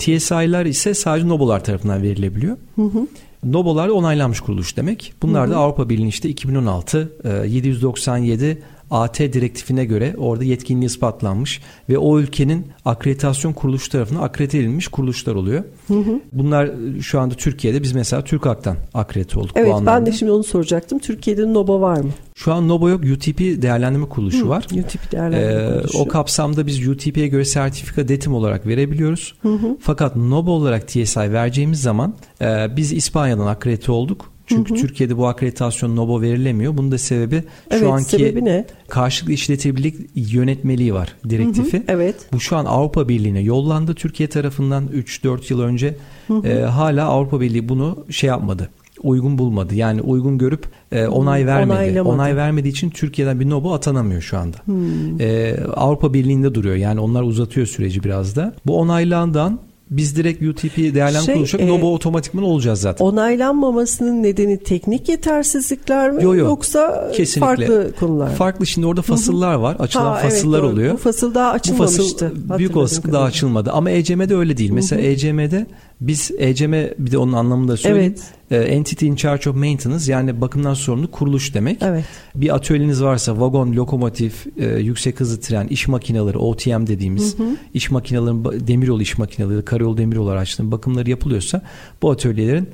TSI'lar ise sadece NOBO'lar tarafından verilebiliyor. Hı hı. NOBO'lar onaylanmış kuruluş demek. Bunlar da Avrupa Birliği işte 2016 e, 797 AT direktifine göre orada yetkinliği ispatlanmış ve o ülkenin akreditasyon kuruluşu tarafından akredite edilmiş kuruluşlar oluyor. Hı hı. Bunlar e, şu anda Türkiye'de biz mesela TÜRKAK'tan akredite olduk evet, ben de şimdi onu soracaktım. Türkiye'de NOBA var mı? Şu an NOBA yok. UTP değerlendirme kuruluşu hı, var. UTP değerlendirme ee, kuruluşu. O kapsamda biz UTP'ye göre sertifika detim olarak verebiliyoruz. Hı hı. Fakat NOBA olarak TSI vereceğimiz zaman e, biz İspanya'dan akredite olduk. Çünkü hı hı. Türkiye'de bu akreditasyon NOBO verilemiyor. Bunun da sebebi evet, şu anki sebebi ne? karşılıklı işletilebilirlik yönetmeliği var direktifi. Hı hı, evet. Bu şu an Avrupa Birliği'ne yollandı Türkiye tarafından 3-4 yıl önce. Hı hı. E, hala Avrupa Birliği bunu şey yapmadı uygun bulmadı. Yani uygun görüp e, onay vermedi. Onaylamadı. Onay vermediği için Türkiye'den bir NOBO atanamıyor şu anda. Hmm. E, Avrupa Birliği'nde duruyor. Yani onlar uzatıyor süreci biraz da. Bu onaylandan biz direkt UTP değerlendirme şey, kuruluşak e, NOBO otomatikman olacağız zaten. Onaylanmamasının nedeni teknik yetersizlikler mi yo, yo, yoksa kesinlikle. farklı konular Farklı şimdi orada fasıllar var. Açılan ha, fasıllar evet, oluyor. Bu fasıl daha açılmamıştı. Bu fasıl büyük olasılıkla daha açılmadı. Ama ECM'de öyle değil. Mesela ECM'de biz ECM bir de onun anlamını da söyleyeyim. Evet. E, entity in charge of maintenance yani bakımdan sorumlu kuruluş demek. Evet. Bir atölyeniz varsa vagon, lokomotiv, e, yüksek hızlı tren, iş makineleri, OTM dediğimiz hı hı. iş makineleri, demiryolu iş makineleri, karayolu demiryolu araçlarının bakımları yapılıyorsa bu atölyelerin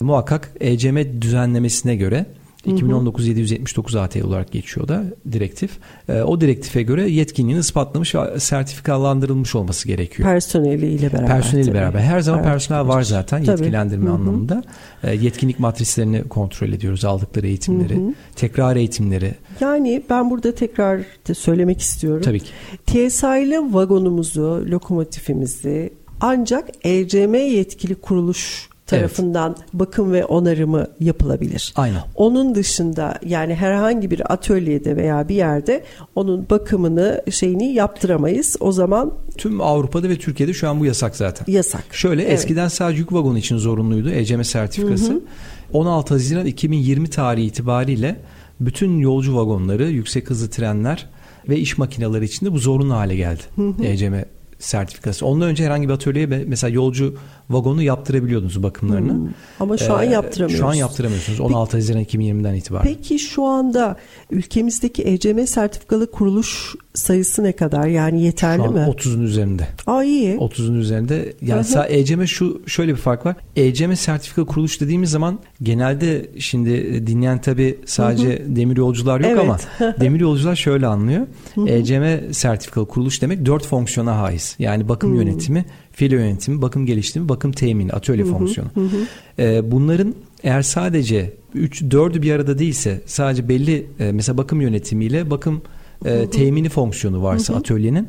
muhakkak ECM düzenlemesine göre 2019-779 AT olarak geçiyor da direktif. E, o direktife göre yetkinliğini ispatlamış ve sertifikalandırılmış olması gerekiyor. Personeliyle beraber. Personeliyle beraber. Her zaman evet. personel var zaten tabii. yetkilendirme Hı-hı. anlamında. E, yetkinlik matrislerini kontrol ediyoruz. Aldıkları eğitimleri, Hı-hı. tekrar eğitimleri. Yani ben burada tekrar söylemek istiyorum. Tabii ki. TSI'li vagonumuzu, lokomotifimizi ancak ECM yetkili kuruluş tarafından evet. bakım ve onarımı yapılabilir. Aynen. Onun dışında yani herhangi bir atölyede veya bir yerde onun bakımını şeyini yaptıramayız. O zaman tüm Avrupa'da ve Türkiye'de şu an bu yasak zaten. Yasak. Şöyle evet. eskiden sadece yük vagonu için zorunluydu ECM sertifikası. Hı hı. 16 Haziran 2020 tarihi itibariyle bütün yolcu vagonları, yüksek hızlı trenler ve iş makineleri için de bu zorunlu hale geldi. Hı hı. ECM sertifikası. Ondan önce herhangi bir atölyeye mesela yolcu vagonu yaptırabiliyordunuz bakımlarını. Hmm. Ama şu ee, an yaptıramıyorsunuz. Şu an yaptıramıyorsunuz. 16 peki, Haziran 2020'den itibaren. Peki şu anda ülkemizdeki ECM sertifikalı kuruluş sayısı ne kadar? Yani yeterli şu an mi? 30'un üzerinde. Aa iyi. 30'un üzerinde. Yani Aha. ECM şu şöyle bir fark var. ECM sertifikalı kuruluş dediğimiz zaman genelde şimdi dinleyen tabi sadece Hı-hı. demir yolcular yok evet. ama demir yolcular şöyle anlıyor. Hı-hı. ECM sertifikalı kuruluş demek dört fonksiyona haiz. Yani bakım Hı-hı. yönetimi, filo yönetimi, bakım geliştirme, bakım temini, atölye hı, fonksiyonu. Hı. Ee, bunların eğer sadece 3 4'ü bir arada değilse sadece belli e, mesela bakım yönetimiyle bakım e, temini fonksiyonu varsa hı hı. atölyenin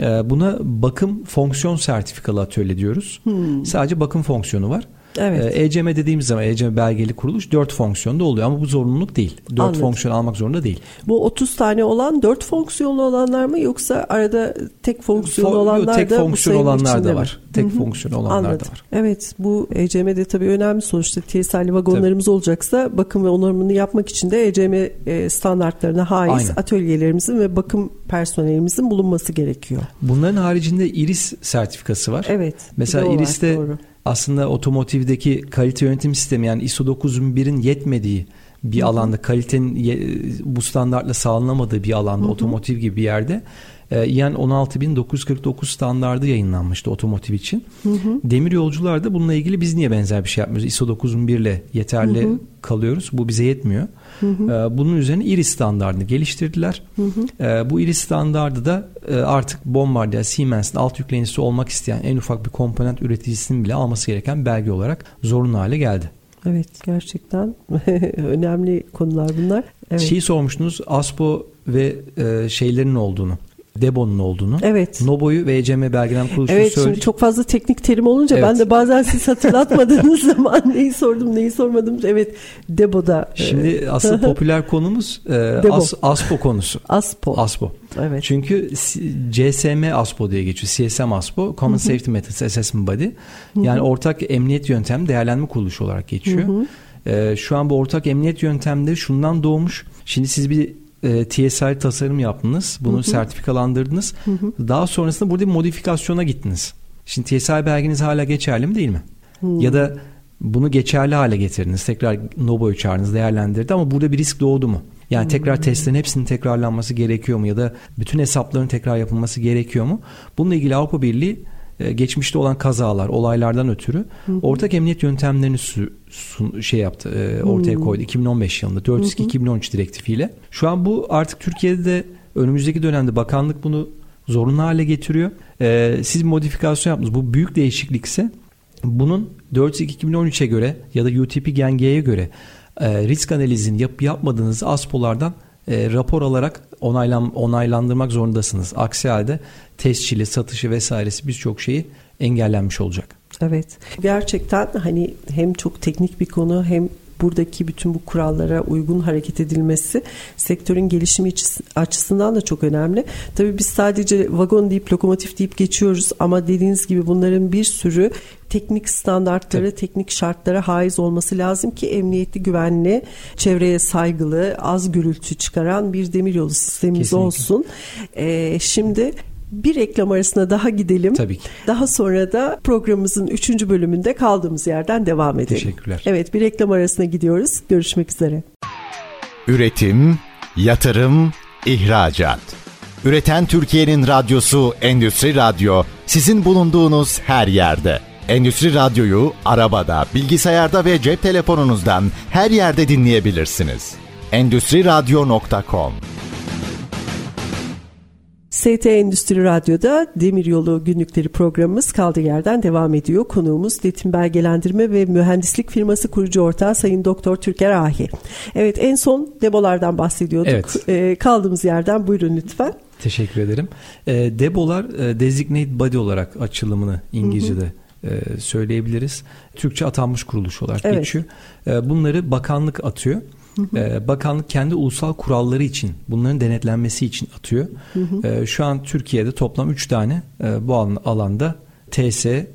e, buna bakım fonksiyon sertifikalı atölye diyoruz. Hı. Sadece bakım fonksiyonu var. Evet. ECM e dediğimiz zaman ECM belgeli kuruluş 4 fonksiyonda oluyor ama bu zorunluluk değil. 4 Anladım. fonksiyon almak zorunda değil. Bu 30 tane olan 4 fonksiyonlu olanlar mı yoksa arada tek fonksiyonlu Fo- olanlar tek da fonksiyon bu olanlar da var. var. Tek Hı-hı. fonksiyon olanlar Anladım. da var. Evet bu ECM'de tabii önemli sonuçta TSI'li vagonlarımız tabii. olacaksa bakım ve onarımını yapmak için de ECM e, standartlarına haiz Aynen. atölyelerimizin ve bakım personelimizin bulunması gerekiyor. Bunların haricinde IRIS sertifikası var. Evet. Mesela IRIS'te doğru aslında otomotivdeki kalite yönetim sistemi yani ISO 9001'in yetmediği bir alanda kalitenin bu standartla sağlanamadığı bir alanda Hı-hı. otomotiv gibi bir yerde e, İAN 16949 standardı yayınlanmıştı otomotiv için. Hı hı. Demir yolcular da bununla ilgili biz niye benzer bir şey yapmıyoruz? ISO 9001 ile yeterli hı hı. kalıyoruz. Bu bize yetmiyor. Hı hı. E, bunun üzerine IRIS standartını geliştirdiler. Hı hı. E, bu IRIS standardı da e, artık Bombardier, Siemens'in alt yüklenicisi olmak isteyen en ufak bir komponent üreticisinin bile alması gereken belge olarak zorunlu hale geldi. Evet gerçekten önemli konular bunlar. Evet. Şeyi sormuştunuz ASPO ve e, şeylerin olduğunu. Debo'nun olduğunu. Evet. Nobo'yu ve ECM belgelem kuruluşunu evet, söyledik. Evet çok fazla teknik terim olunca evet. ben de bazen siz hatırlatmadığınız zaman neyi sordum neyi sormadım. Evet Debo'da. E, Şimdi asıl popüler konumuz e, As, ASPO konusu. ASPO. ASPO. Evet. Çünkü CSM ASPO diye geçiyor. CSM ASPO Common. Safety Methods Assessment Body. Yani ortak emniyet yöntem değerlenme kuruluşu olarak geçiyor. E, şu an bu ortak emniyet yöntemde şundan doğmuş. Şimdi siz bir e, TSI tasarım yaptınız. Bunu hı hı. sertifikalandırdınız. Hı hı. Daha sonrasında burada bir modifikasyona gittiniz. Şimdi TSI belgeniz hala geçerli mi değil mi? Hı. Ya da Bunu geçerli hale getirdiniz. Tekrar NOBO'yu çağırdınız, değerlendirdi ama burada bir risk doğdu mu? Yani tekrar hmm. testlerin hepsinin tekrarlanması gerekiyor mu ya da bütün hesapların tekrar yapılması gerekiyor mu? Bununla ilgili Avrupa Birliği geçmişte olan kazalar, olaylardan ötürü hı hı. ortak emniyet yöntemlerini su, sun, şey yaptı, e, ortaya koydu 2015 yılında 402-2013 direktifiyle. Şu an bu artık Türkiye'de de önümüzdeki dönemde bakanlık bunu zorunlu hale getiriyor. E, siz modifikasyon yaptınız. Bu büyük değişiklikse bunun 402-2013'e göre ya da UTP Gen G'ye göre e, risk analizini yap yapmadığınız ASPO'lardan e, rapor alarak onaylan, onaylandırmak zorundasınız. Aksi halde tescili, satışı vesairesi birçok şeyi engellenmiş olacak. Evet. Gerçekten hani hem çok teknik bir konu hem buradaki bütün bu kurallara uygun hareket edilmesi sektörün gelişimi açısından da çok önemli. Tabii biz sadece vagon deyip lokomotif deyip geçiyoruz ama dediğiniz gibi bunların bir sürü teknik standartları, Tabii. teknik şartlara haiz olması lazım ki emniyetli, güvenli, çevreye saygılı, az gürültü çıkaran bir demiryolu sistemimiz Kesinlikle. olsun. Ee, şimdi bir reklam arasına daha gidelim. Tabii ki. Daha sonra da programımızın üçüncü bölümünde kaldığımız yerden devam edelim. Teşekkürler. Evet bir reklam arasına gidiyoruz. Görüşmek üzere. Üretim, yatırım, ihracat. Üreten Türkiye'nin radyosu Endüstri Radyo sizin bulunduğunuz her yerde. Endüstri Radyo'yu arabada, bilgisayarda ve cep telefonunuzdan her yerde dinleyebilirsiniz. Endüstri Radyo.com ST Endüstri Radyo'da Demiryolu Günlükleri programımız kaldığı yerden devam ediyor. Konuğumuz Detin Belgelendirme ve Mühendislik Firması kurucu ortağı Sayın Doktor Türker Ahi. Evet en son depolardan bahsediyorduk. Evet. E, kaldığımız yerden buyurun lütfen. Teşekkür ederim. E, depolar e, designate body olarak açılımını İngilizce'de e, söyleyebiliriz. Türkçe atanmış kuruluş olarak evet. geçiyor. E, bunları bakanlık atıyor. Ee, bakanlık kendi ulusal kuralları için bunların denetlenmesi için atıyor. Ee, şu an Türkiye'de toplam 3 tane e, bu alanda TS, e,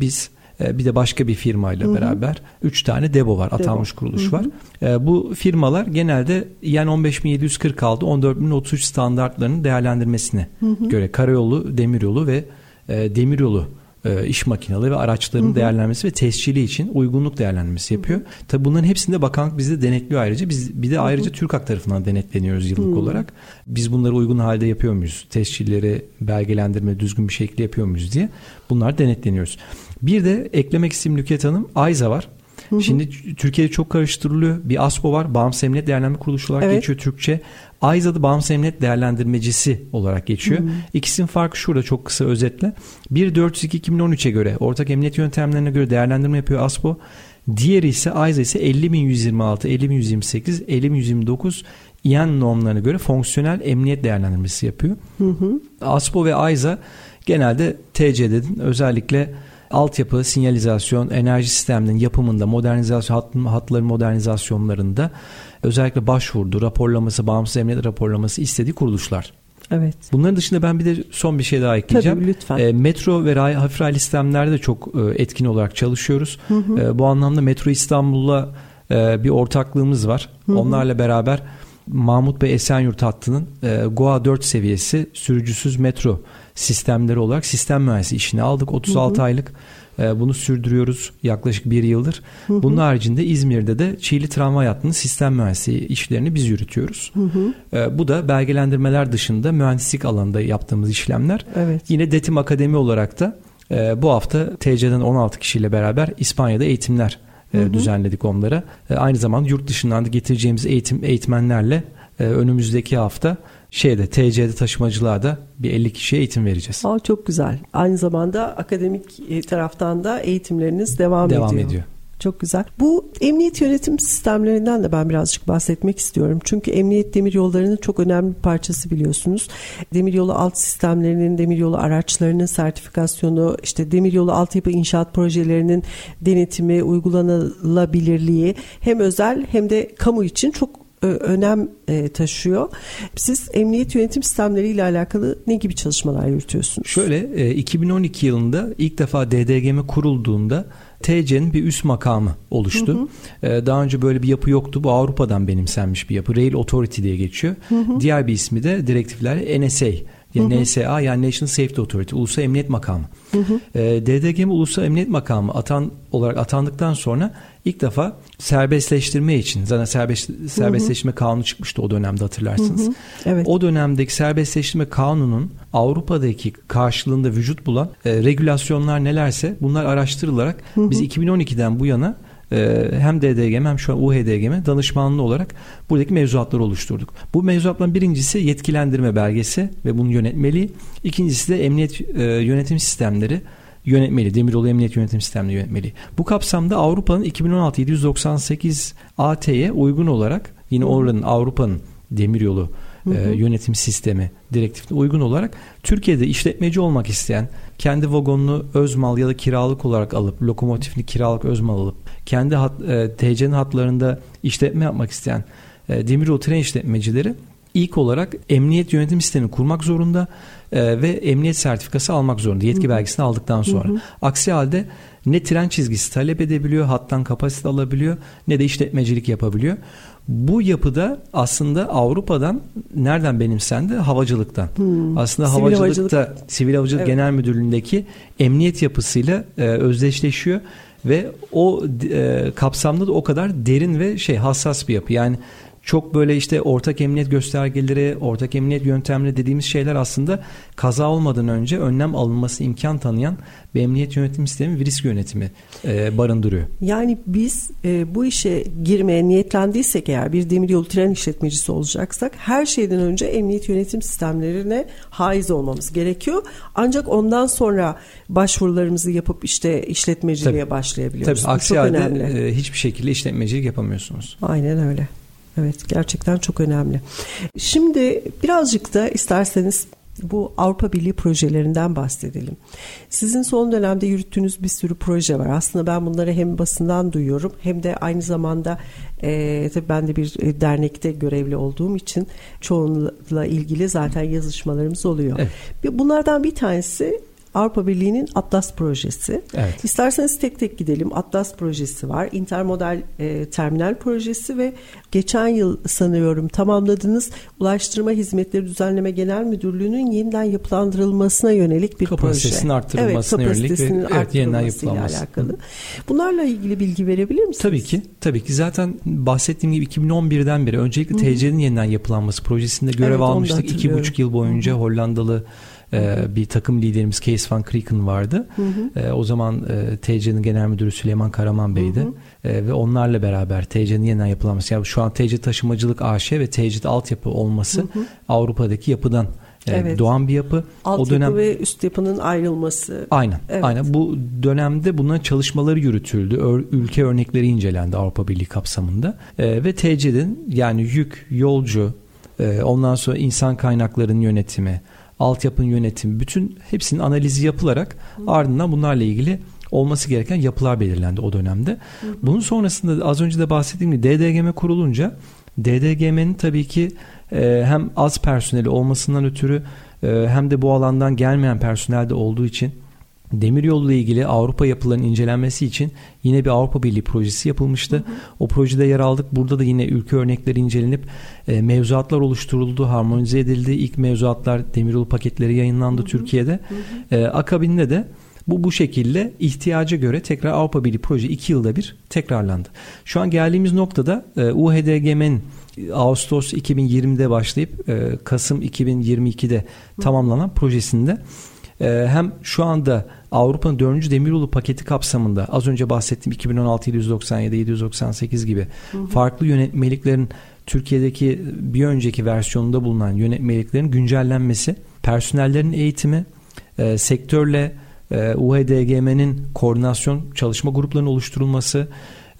biz e, bir de başka bir firmayla hı hı. beraber 3 tane DEBO var, atanmış kuruluş hı hı. var. E, bu firmalar genelde YEN 15746, 14033 standartlarının değerlendirmesine hı hı. göre karayolu, demiryolu ve e, demiryolu e, iş makineleri ve araçların hı hı. değerlenmesi ve tescili için uygunluk değerlendirmesi yapıyor. Tabi bunların hepsinde bakanlık bizi denetliyor ayrıca. Biz bir de ayrıca hı hı. TÜRKAK tarafından denetleniyoruz yıllık hı. olarak. Biz bunları uygun halde yapıyor muyuz? Tescilleri belgelendirme düzgün bir şekilde yapıyor muyuz diye bunlar denetleniyoruz. Bir de eklemek istediğim Nükhet Hanım AYZA var. Şimdi Türkiye'de çok karıştırılıyor. Bir ASPO var. Bağımsız Emniyet Değerlendirme Kuruluşu olarak evet. geçiyor Türkçe. AYZA'da Bağımsız Emniyet Değerlendirmecisi olarak geçiyor. Hı hı. İkisinin farkı şurada çok kısa özetle. 1.402-2013'e göre ortak emniyet yöntemlerine göre değerlendirme yapıyor ASPO. Diğeri ise AYZA ise 50.126, 50.128, 50.129 İAN normlarına göre fonksiyonel emniyet değerlendirmesi yapıyor. Hı hı. ASPO ve AYZA genelde TC'de özellikle altyapı, sinyalizasyon, enerji sistemlerinin yapımında, modernizasyon, hat, hatların modernizasyonlarında özellikle başvurdu, raporlaması, bağımsız emniyet raporlaması istediği kuruluşlar. Evet. Bunların dışında ben bir de son bir şey daha ekleyeceğim. Tabii lütfen. E, metro ve ray, hafif raylı sistemlerde de çok e, etkin olarak çalışıyoruz. Hı hı. E, bu anlamda Metro İstanbul'la e, bir ortaklığımız var. Hı hı. Onlarla beraber Mahmut Bey Esenyurt hattının e, GOA 4 seviyesi sürücüsüz metro sistemleri olarak sistem mühendisi işini aldık. 36 hı hı. aylık e, bunu sürdürüyoruz yaklaşık bir yıldır. Hı hı. Bunun haricinde İzmir'de de Çiğli Tramvay Hattı'nın sistem mühendisliği işlerini biz yürütüyoruz. Hı hı. E, bu da belgelendirmeler dışında mühendislik alanında yaptığımız işlemler. Evet. Yine Detim Akademi olarak da e, bu hafta TC'den 16 kişiyle beraber İspanya'da eğitimler Hı hı. düzenledik onlara. Aynı zamanda yurt dışından da getireceğimiz eğitim eğitmenlerle önümüzdeki hafta şeyde TC'de taşımacılığa da bir 50 kişiye eğitim vereceğiz. Aa, çok güzel. Aynı zamanda akademik e, taraftan da eğitimleriniz devam, devam ediyor. ediyor. Çok güzel. Bu emniyet yönetim sistemlerinden de ben birazcık bahsetmek istiyorum. Çünkü emniyet demiryollarının çok önemli bir parçası biliyorsunuz. Demiryolu alt sistemlerinin, demiryolu araçlarının sertifikasyonu, işte demiryolu altyapı inşaat projelerinin denetimi, uygulanılabilirliği hem özel hem de kamu için çok önem e, taşıyor. Siz emniyet yönetim sistemleri ile alakalı ne gibi çalışmalar yürütüyorsunuz? Şöyle 2012 e, yılında ilk defa DDGM kurulduğunda TC'nin bir üst makamı oluştu. Hı hı. E, daha önce böyle bir yapı yoktu. Bu Avrupa'dan benimsenmiş bir yapı. Rail Authority diye geçiyor. Hı hı. Diğer bir ismi de direktifler NSA Yani hı hı. NSA yani National Safety Authority, Ulusal Emniyet Makamı. Hı hı. E, DDGM Ulusal Emniyet Makamı atan olarak atandıktan sonra ilk defa serbestleştirme için zaten serbest, serbestleştirme hı hı. kanunu çıkmıştı o dönemde hatırlarsınız. Hı hı. Evet. O dönemdeki serbestleştirme kanunun Avrupa'daki karşılığında vücut bulan e, regülasyonlar nelerse bunlar araştırılarak hı hı. biz 2012'den bu yana ee, hem DDGM hem şu an UHDGM danışmanlığı olarak buradaki mevzuatları oluşturduk. Bu mevzuatların birincisi yetkilendirme belgesi ve bunun yönetmeliği. İkincisi de emniyet e, yönetim sistemleri yönetmeli. Demiryolu Emniyet Yönetim Sistemleri yönetmeli. Bu kapsamda Avrupa'nın 2016 798 AT'ye uygun olarak yine oranın Avrupa'nın demiryolu hı hı. E, yönetim sistemi direktifine uygun olarak Türkiye'de işletmeci olmak isteyen kendi vagonunu öz mal ya da kiralık olarak alıp lokomotifini kiralık öz mal alıp kendi hat, e, TC'nin hatlarında işletme yapmak isteyen e, demiryolu tren işletmecileri ilk olarak emniyet yönetim sistemi kurmak zorunda e, ve emniyet sertifikası almak zorunda yetki belgesini aldıktan sonra. Hı hı. Aksi halde ne tren çizgisi talep edebiliyor, hattan kapasite alabiliyor ne de işletmecilik yapabiliyor. Bu yapıda aslında Avrupa'dan nereden benimsendi? Havacılıktan. Hmm. Aslında sivil havacılıkta havacılık. Sivil Havacılık evet. Genel Müdürlüğü'ndeki emniyet yapısıyla e, özdeşleşiyor ve o e, kapsamda da o kadar derin ve şey hassas bir yapı. Yani çok böyle işte ortak emniyet göstergeleri, ortak emniyet yöntemleri dediğimiz şeyler aslında kaza olmadan önce önlem alınması imkan tanıyan bir emniyet yönetim sistemi ve risk yönetimi e, barındırıyor. Yani biz e, bu işe girmeye niyetlendiysek eğer bir demiryolu tren işletmecisi olacaksak her şeyden önce emniyet yönetim sistemlerine haiz olmamız gerekiyor. Ancak ondan sonra başvurularımızı yapıp işte işletmeciliğe Tabii. başlayabiliyoruz. Tabii aksi halde e, hiçbir şekilde işletmecilik yapamıyorsunuz. Aynen öyle. Evet gerçekten çok önemli. Şimdi birazcık da isterseniz bu Avrupa Birliği projelerinden bahsedelim. Sizin son dönemde yürüttüğünüz bir sürü proje var. Aslında ben bunları hem basından duyuyorum hem de aynı zamanda e, tabii ben de bir e, dernekte görevli olduğum için çoğunla ilgili zaten yazışmalarımız oluyor. Evet. Bunlardan bir tanesi Avrupa Birliği'nin Atlas projesi. Evet. İsterseniz tek tek gidelim. Atlas projesi var. Intermodal e, terminal projesi ve geçen yıl sanıyorum tamamladığınız Ulaştırma Hizmetleri Düzenleme Genel Müdürlüğü'nün yeniden yapılandırılmasına yönelik bir kapasitesinin proje. Arttırılmasına evet, kapasitesinin yönelik ve evet, yeniden yapılanması. alakalı. Bunlarla ilgili bilgi verebilir misiniz? Tabii ki. Tabii ki. Zaten bahsettiğim gibi 2011'den beri öncelikle TC'nin yeniden yapılanması projesinde görev evet, almıştık. İki buçuk yıl boyunca Hollandalı e, bir takım liderimiz Kees van Krieken vardı. Hı hı. E, o zaman e, TC'nin genel müdürü Süleyman Karaman Bey'di. Hı hı. E, ve onlarla beraber TC'nin yeniden yapılanması. Yani şu an TC Taşımacılık AŞ ve TC altyapı olması hı hı. Avrupa'daki yapıdan e, evet. doğan bir yapı. Alt o dönem yapı ve üst yapının ayrılması. Aynen. Evet. Aynen. Bu dönemde buna çalışmaları yürütüldü. Ör, ülke örnekleri incelendi Avrupa Birliği kapsamında. E, ve TC'nin yani yük, yolcu, e, ondan sonra insan kaynaklarının yönetimi, altyapının yönetimi, bütün hepsinin analizi yapılarak ardından bunlarla ilgili olması gereken yapılar belirlendi o dönemde. Bunun sonrasında az önce de bahsettiğim gibi DDGM kurulunca DDGM'nin tabii ki e, hem az personeli olmasından ötürü e, hem de bu alandan gelmeyen personel de olduğu için Demiryolu ile ilgili Avrupa yapılarının incelenmesi için yine bir Avrupa Birliği projesi yapılmıştı. Hı hı. O projede yer aldık. Burada da yine ülke örnekleri incelenip e, mevzuatlar oluşturuldu, harmonize edildi. İlk mevzuatlar demiryolu paketleri yayınlandı hı hı. Türkiye'de. Hı hı. E, akabinde de bu bu şekilde ihtiyaca göre tekrar Avrupa Birliği proje iki yılda bir tekrarlandı. Şu an geldiğimiz noktada e, UHDGM'nin Ağustos 2020'de başlayıp e, Kasım 2022'de tamamlanan projesinde e, hem şu anda Avrupa'nın 4. demiryolu paketi kapsamında az önce bahsettiğim 2016 797 798 gibi hı hı. farklı yönetmeliklerin Türkiye'deki bir önceki versiyonunda bulunan yönetmeliklerin güncellenmesi, personellerin eğitimi, e, sektörle e, UHDGM'nin koordinasyon çalışma gruplarının oluşturulması,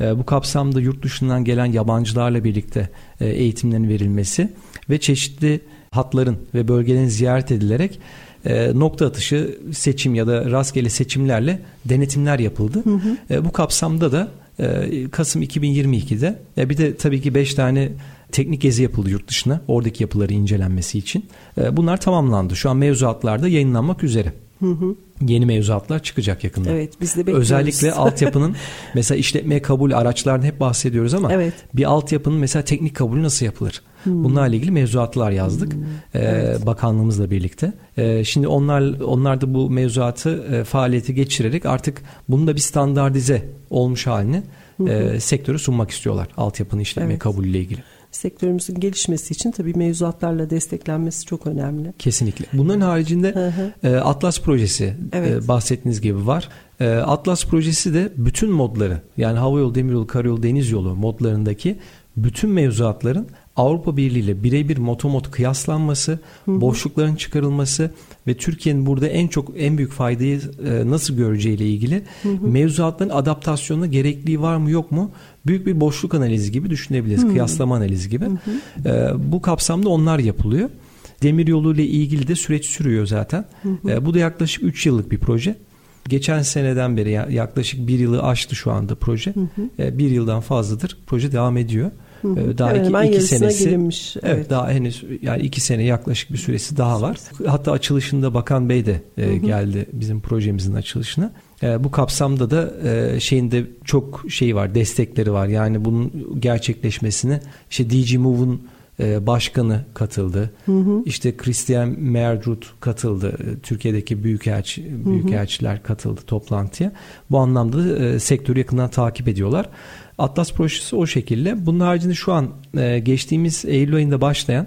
e, bu kapsamda yurt dışından gelen yabancılarla birlikte e, eğitimlerin verilmesi ve çeşitli hatların ve bölgelerin ziyaret edilerek e, nokta atışı seçim ya da rastgele seçimlerle denetimler yapıldı. Hı hı. E, bu kapsamda da e, Kasım 2022'de e, bir de tabii ki 5 tane teknik gezi yapıldı yurt dışına oradaki yapıları incelenmesi için. E, bunlar tamamlandı. Şu an mevzuatlarda yayınlanmak üzere. Hı hı. Yeni mevzuatlar çıkacak yakında. Evet biz de bekliyoruz. Özellikle altyapının mesela işletmeye kabul araçlardan hep bahsediyoruz ama Evet. bir altyapının mesela teknik kabulü nasıl yapılır? Hmm. Bunlarla ilgili mevzuatlar yazdık ee, bakanlığımızla birlikte. Ee, şimdi onlar onlar da bu mevzuatı e, faaliyete geçirerek artık bunu da bir standartize olmuş halini e, sektöre sunmak istiyorlar altyapının işletmeye Evet. kabulüyle ilgili. Sektörümüzün gelişmesi için tabii mevzuatlarla desteklenmesi çok önemli. Kesinlikle. Bunların haricinde e, Atlas projesi Evet. e, bahsettiğiniz gibi var. E, Atlas projesi de bütün modları yani havayolu, demiryolu, karayolu, deniz yolu modlarındaki bütün mevzuatların Avrupa Birliği ile birebir motomot kıyaslanması, boşlukların çıkarılması ve Türkiye'nin burada en çok en büyük faydayı e, nasıl göreceğiyle ilgili mevzuatların adaptasyonuna gerekliliği var mı yok mu? Büyük bir boşluk analizi gibi düşünebiliriz. Kıyaslama analizi gibi. E, bu kapsamda onlar yapılıyor. Demiryolu ile ilgili de süreç sürüyor zaten. E, bu da yaklaşık 3 yıllık bir proje. Geçen seneden beri ya- yaklaşık bir yılı aştı şu anda proje. E, bir yıldan fazladır proje devam ediyor. E, daha Hemen iki, hemen iki senesi gelinmiş. Evet. daha henüz yani iki sene yaklaşık bir süresi daha var. Hatta açılışında Bakan Bey de e, geldi bizim projemizin açılışına. E, bu kapsamda da e, şeyinde çok şey var, destekleri var. Yani bunun gerçekleşmesine işte DG Move'un e, başkanı katıldı. İşte Christian Merdrut katıldı. E, Türkiye'deki büyükelçi büyükelçiler katıldı toplantıya. Bu anlamda da, e, sektörü yakından takip ediyorlar. Atlas projesi o şekilde. Bunun haricinde şu an e, geçtiğimiz Eylül ayında başlayan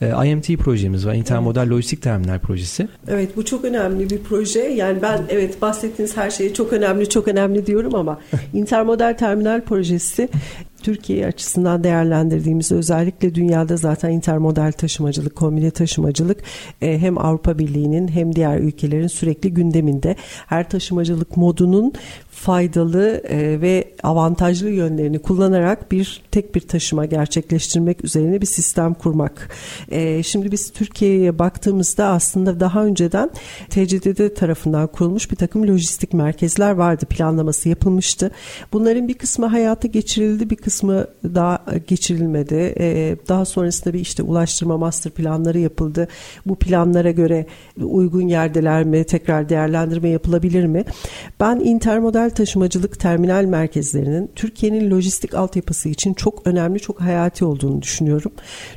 e, IMT projemiz var. Intermodal Lojistik Terminal projesi. Evet bu çok önemli bir proje. Yani ben evet bahsettiğiniz her şey çok önemli çok önemli diyorum ama intermodal terminal projesi Türkiye açısından değerlendirdiğimizde özellikle dünyada zaten intermodal taşımacılık, kombine taşımacılık e, hem Avrupa Birliği'nin hem diğer ülkelerin sürekli gündeminde. Her taşımacılık modunun faydalı e, ve avantajlı yönlerini kullanarak bir tek bir taşıma gerçekleştirmek üzerine bir sistem kurmak. E, şimdi biz Türkiye'ye baktığımızda aslında daha önceden TCDD tarafından kurulmuş bir takım lojistik merkezler vardı. Planlaması yapılmıştı. Bunların bir kısmı hayata geçirildi, bir kısmı daha geçirilmedi. E, daha sonrasında bir işte ulaştırma master planları yapıldı. Bu planlara göre uygun yerdeler mi, tekrar değerlendirme yapılabilir mi? Ben intermodal taşımacılık terminal merkezlerinin Türkiye'nin lojistik altyapısı için çok önemli, çok hayati olduğunu düşünüyorum.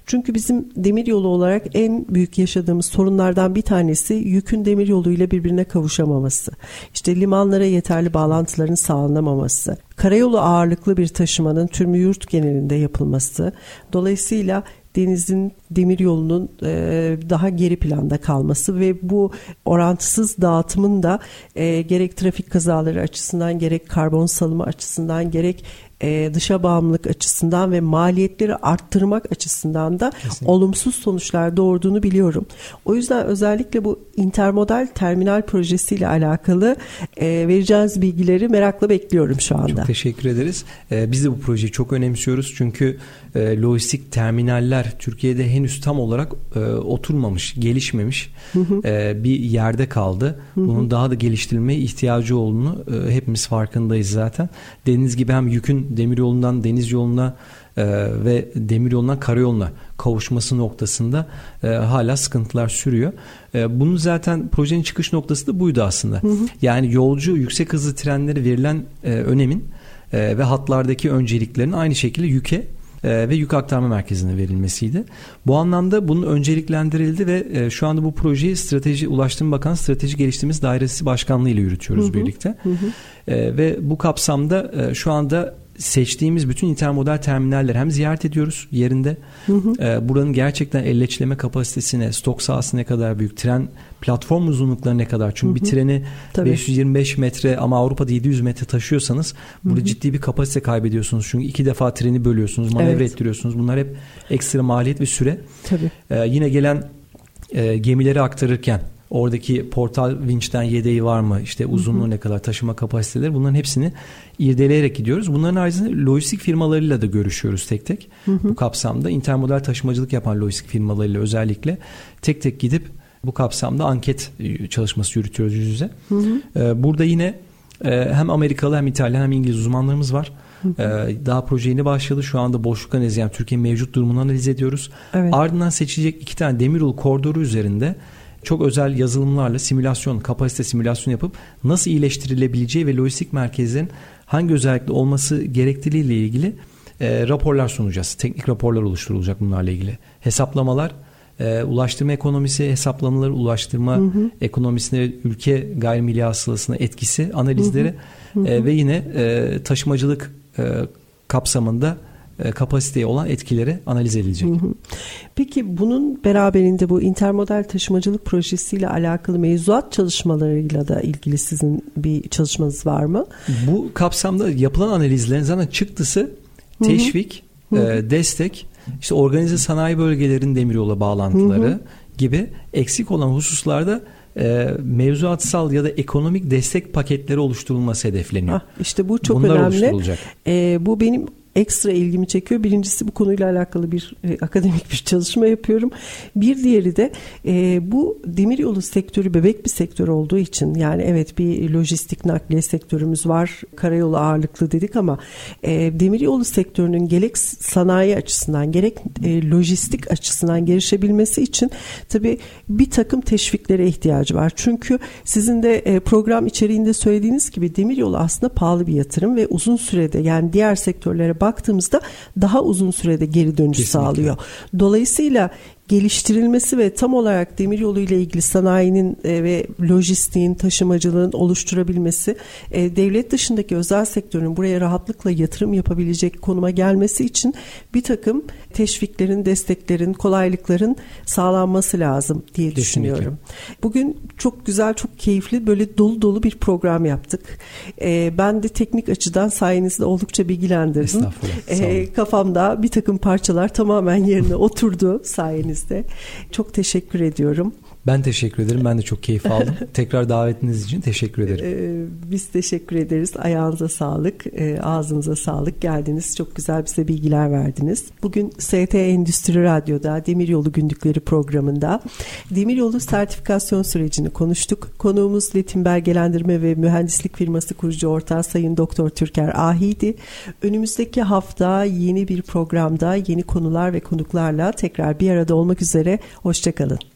Çünkü bizim demiryolu olarak en büyük yaşadığımız sorunlardan bir tanesi yükün demiryolu ile birbirine kavuşamaması. İşte limanlara yeterli bağlantıların sağlanamaması. Karayolu ağırlıklı bir taşımanın tüm yurt genelinde yapılması. Dolayısıyla denizin demir yolunun e, daha geri planda kalması ve bu orantısız dağıtımın da e, gerek trafik kazaları açısından gerek karbon salımı açısından gerek e, dışa bağımlılık açısından ve maliyetleri arttırmak açısından da Kesinlikle. olumsuz sonuçlar doğurduğunu biliyorum. O yüzden özellikle bu intermodal terminal projesiyle alakalı e, vereceğiniz bilgileri merakla bekliyorum şu anda. Çok teşekkür ederiz. Ee, biz de bu projeyi çok önemsiyoruz. Çünkü e, lojistik terminaller Türkiye'de henüz tam olarak e, oturmamış, gelişmemiş e, bir yerde kaldı. Bunun daha da geliştirilmeye ihtiyacı olduğunu e, hepimiz farkındayız zaten. Dediğiniz gibi hem yükün demiryolundan deniz yoluna e, ve demiryolundan karayoluna kavuşması noktasında e, hala sıkıntılar sürüyor. E, bunun zaten projenin çıkış noktası da buydu aslında. Yani yolcu yüksek hızlı trenlere verilen e, önemin e, ve hatlardaki önceliklerin aynı şekilde yüke e, ve yük aktarma merkezine verilmesiydi. Bu anlamda bunun önceliklendirildi ve e, şu anda bu projeyi Strateji Ulaştırma Bakanı Strateji Geliştirmesi Dairesi Başkanlığı ile yürütüyoruz birlikte. E, ve bu kapsamda şu anda seçtiğimiz bütün intermodal terminaller hem ziyaret ediyoruz yerinde. E, buranın gerçekten elleçleme kapasitesine, stok sahası ne kadar büyük, tren platform uzunlukları ne kadar. Çünkü bir treni Tabii. 525 metre ama Avrupa'da 700 metre taşıyorsanız burada ciddi bir kapasite kaybediyorsunuz. Çünkü iki defa treni bölüyorsunuz, manevra Evet. ettiriyorsunuz. Bunlar hep ekstra maliyet ve süre. Tabii. Ee, yine gelen e, gemileri aktarırken oradaki portal vinçten yedeği var mı? İşte uzunluğu ne kadar, taşıma kapasiteleri bunların hepsini irdeleyerek gidiyoruz. Bunların haricinde lojistik firmalarıyla da görüşüyoruz tek tek. Bu kapsamda intermodal taşımacılık yapan lojistik firmalarıyla özellikle tek tek gidip bu kapsamda anket e, çalışması yürütüyoruz yüz yüze. Ee, burada yine e, hem Amerikalı hem İtalyan hem İngiliz uzmanlarımız var. Daha proje yeni başladı. Şu anda boşluk analizi yani Türkiye'nin mevcut durumunu analiz ediyoruz. Evet. Ardından seçilecek iki tane demiryolu koridoru üzerinde çok özel yazılımlarla simülasyon, kapasite simülasyon yapıp nasıl iyileştirilebileceği ve lojistik merkezlerin hangi özellikle olması gerekliliğiyle ilgili e, raporlar sunacağız. Teknik raporlar oluşturulacak bunlarla ilgili. Hesaplamalar, e, ulaştırma ekonomisi hesaplamaları, ulaştırma hı hı. ekonomisine, ülke gayrimilli hasılasına etkisi analizleri hı hı. E, ve yine e, taşımacılık e, kapsamında kapasiteye olan etkileri analiz edilecek. Hı hı. Peki bunun beraberinde bu intermodal taşımacılık projesiyle alakalı mevzuat çalışmalarıyla da ilgili sizin bir çalışmanız var mı? Bu kapsamda yapılan analizlerin zaten çıktısı teşvik, hı hı. E, destek, işte organize sanayi bölgelerinin demiryolu bağlantıları hı hı. gibi eksik olan hususlarda e, mevzuatsal ya da ekonomik destek paketleri oluşturulması hedefleniyor. Ah, işte bu çok Bunlar önemli. E, bu benim ekstra ilgimi çekiyor. Birincisi bu konuyla alakalı bir e, akademik bir çalışma yapıyorum. Bir diğeri de e, bu demiryolu sektörü bebek bir sektör olduğu için yani evet bir lojistik nakliye sektörümüz var. Karayolu ağırlıklı dedik ama e, demiryolu sektörünün gerek sanayi açısından gerek e, lojistik açısından gelişebilmesi için tabii bir takım teşviklere ihtiyacı var. Çünkü sizin de e, program içeriğinde söylediğiniz gibi demiryolu aslında pahalı bir yatırım ve uzun sürede yani diğer sektörlere baktığımızda daha uzun sürede geri dönüş Kesinlikle. sağlıyor. Dolayısıyla geliştirilmesi ve tam olarak demiryolu ile ilgili sanayinin e, ve lojistiğin, taşımacılığın oluşturabilmesi, e, devlet dışındaki özel sektörün buraya rahatlıkla yatırım yapabilecek konuma gelmesi için bir takım teşviklerin, desteklerin, kolaylıkların sağlanması lazım diye Kesinlikle. düşünüyorum. Bugün çok güzel, çok keyifli, böyle dolu dolu bir program yaptık. E, ben de teknik açıdan sayenizde oldukça bilgilendirdim. E, kafamda bir takım parçalar tamamen yerine oturdu sayenizde. Çok teşekkür ediyorum. Ben teşekkür ederim. Ben de çok keyif aldım. Tekrar davetiniz için teşekkür ederim. Ee, biz teşekkür ederiz. Ayağınıza sağlık, e, ağzınıza sağlık. Geldiniz. Çok güzel bize bilgiler verdiniz. Bugün ST Endüstri Radyo'da Demiryolu Günlükleri programında Demiryolu sertifikasyon sürecini konuştuk. Konuğumuz Letin Belgelendirme ve Mühendislik Firması kurucu ortağı Sayın Doktor Türker Ahi'di. Önümüzdeki hafta yeni bir programda yeni konular ve konuklarla tekrar bir arada olmak üzere. Hoşçakalın.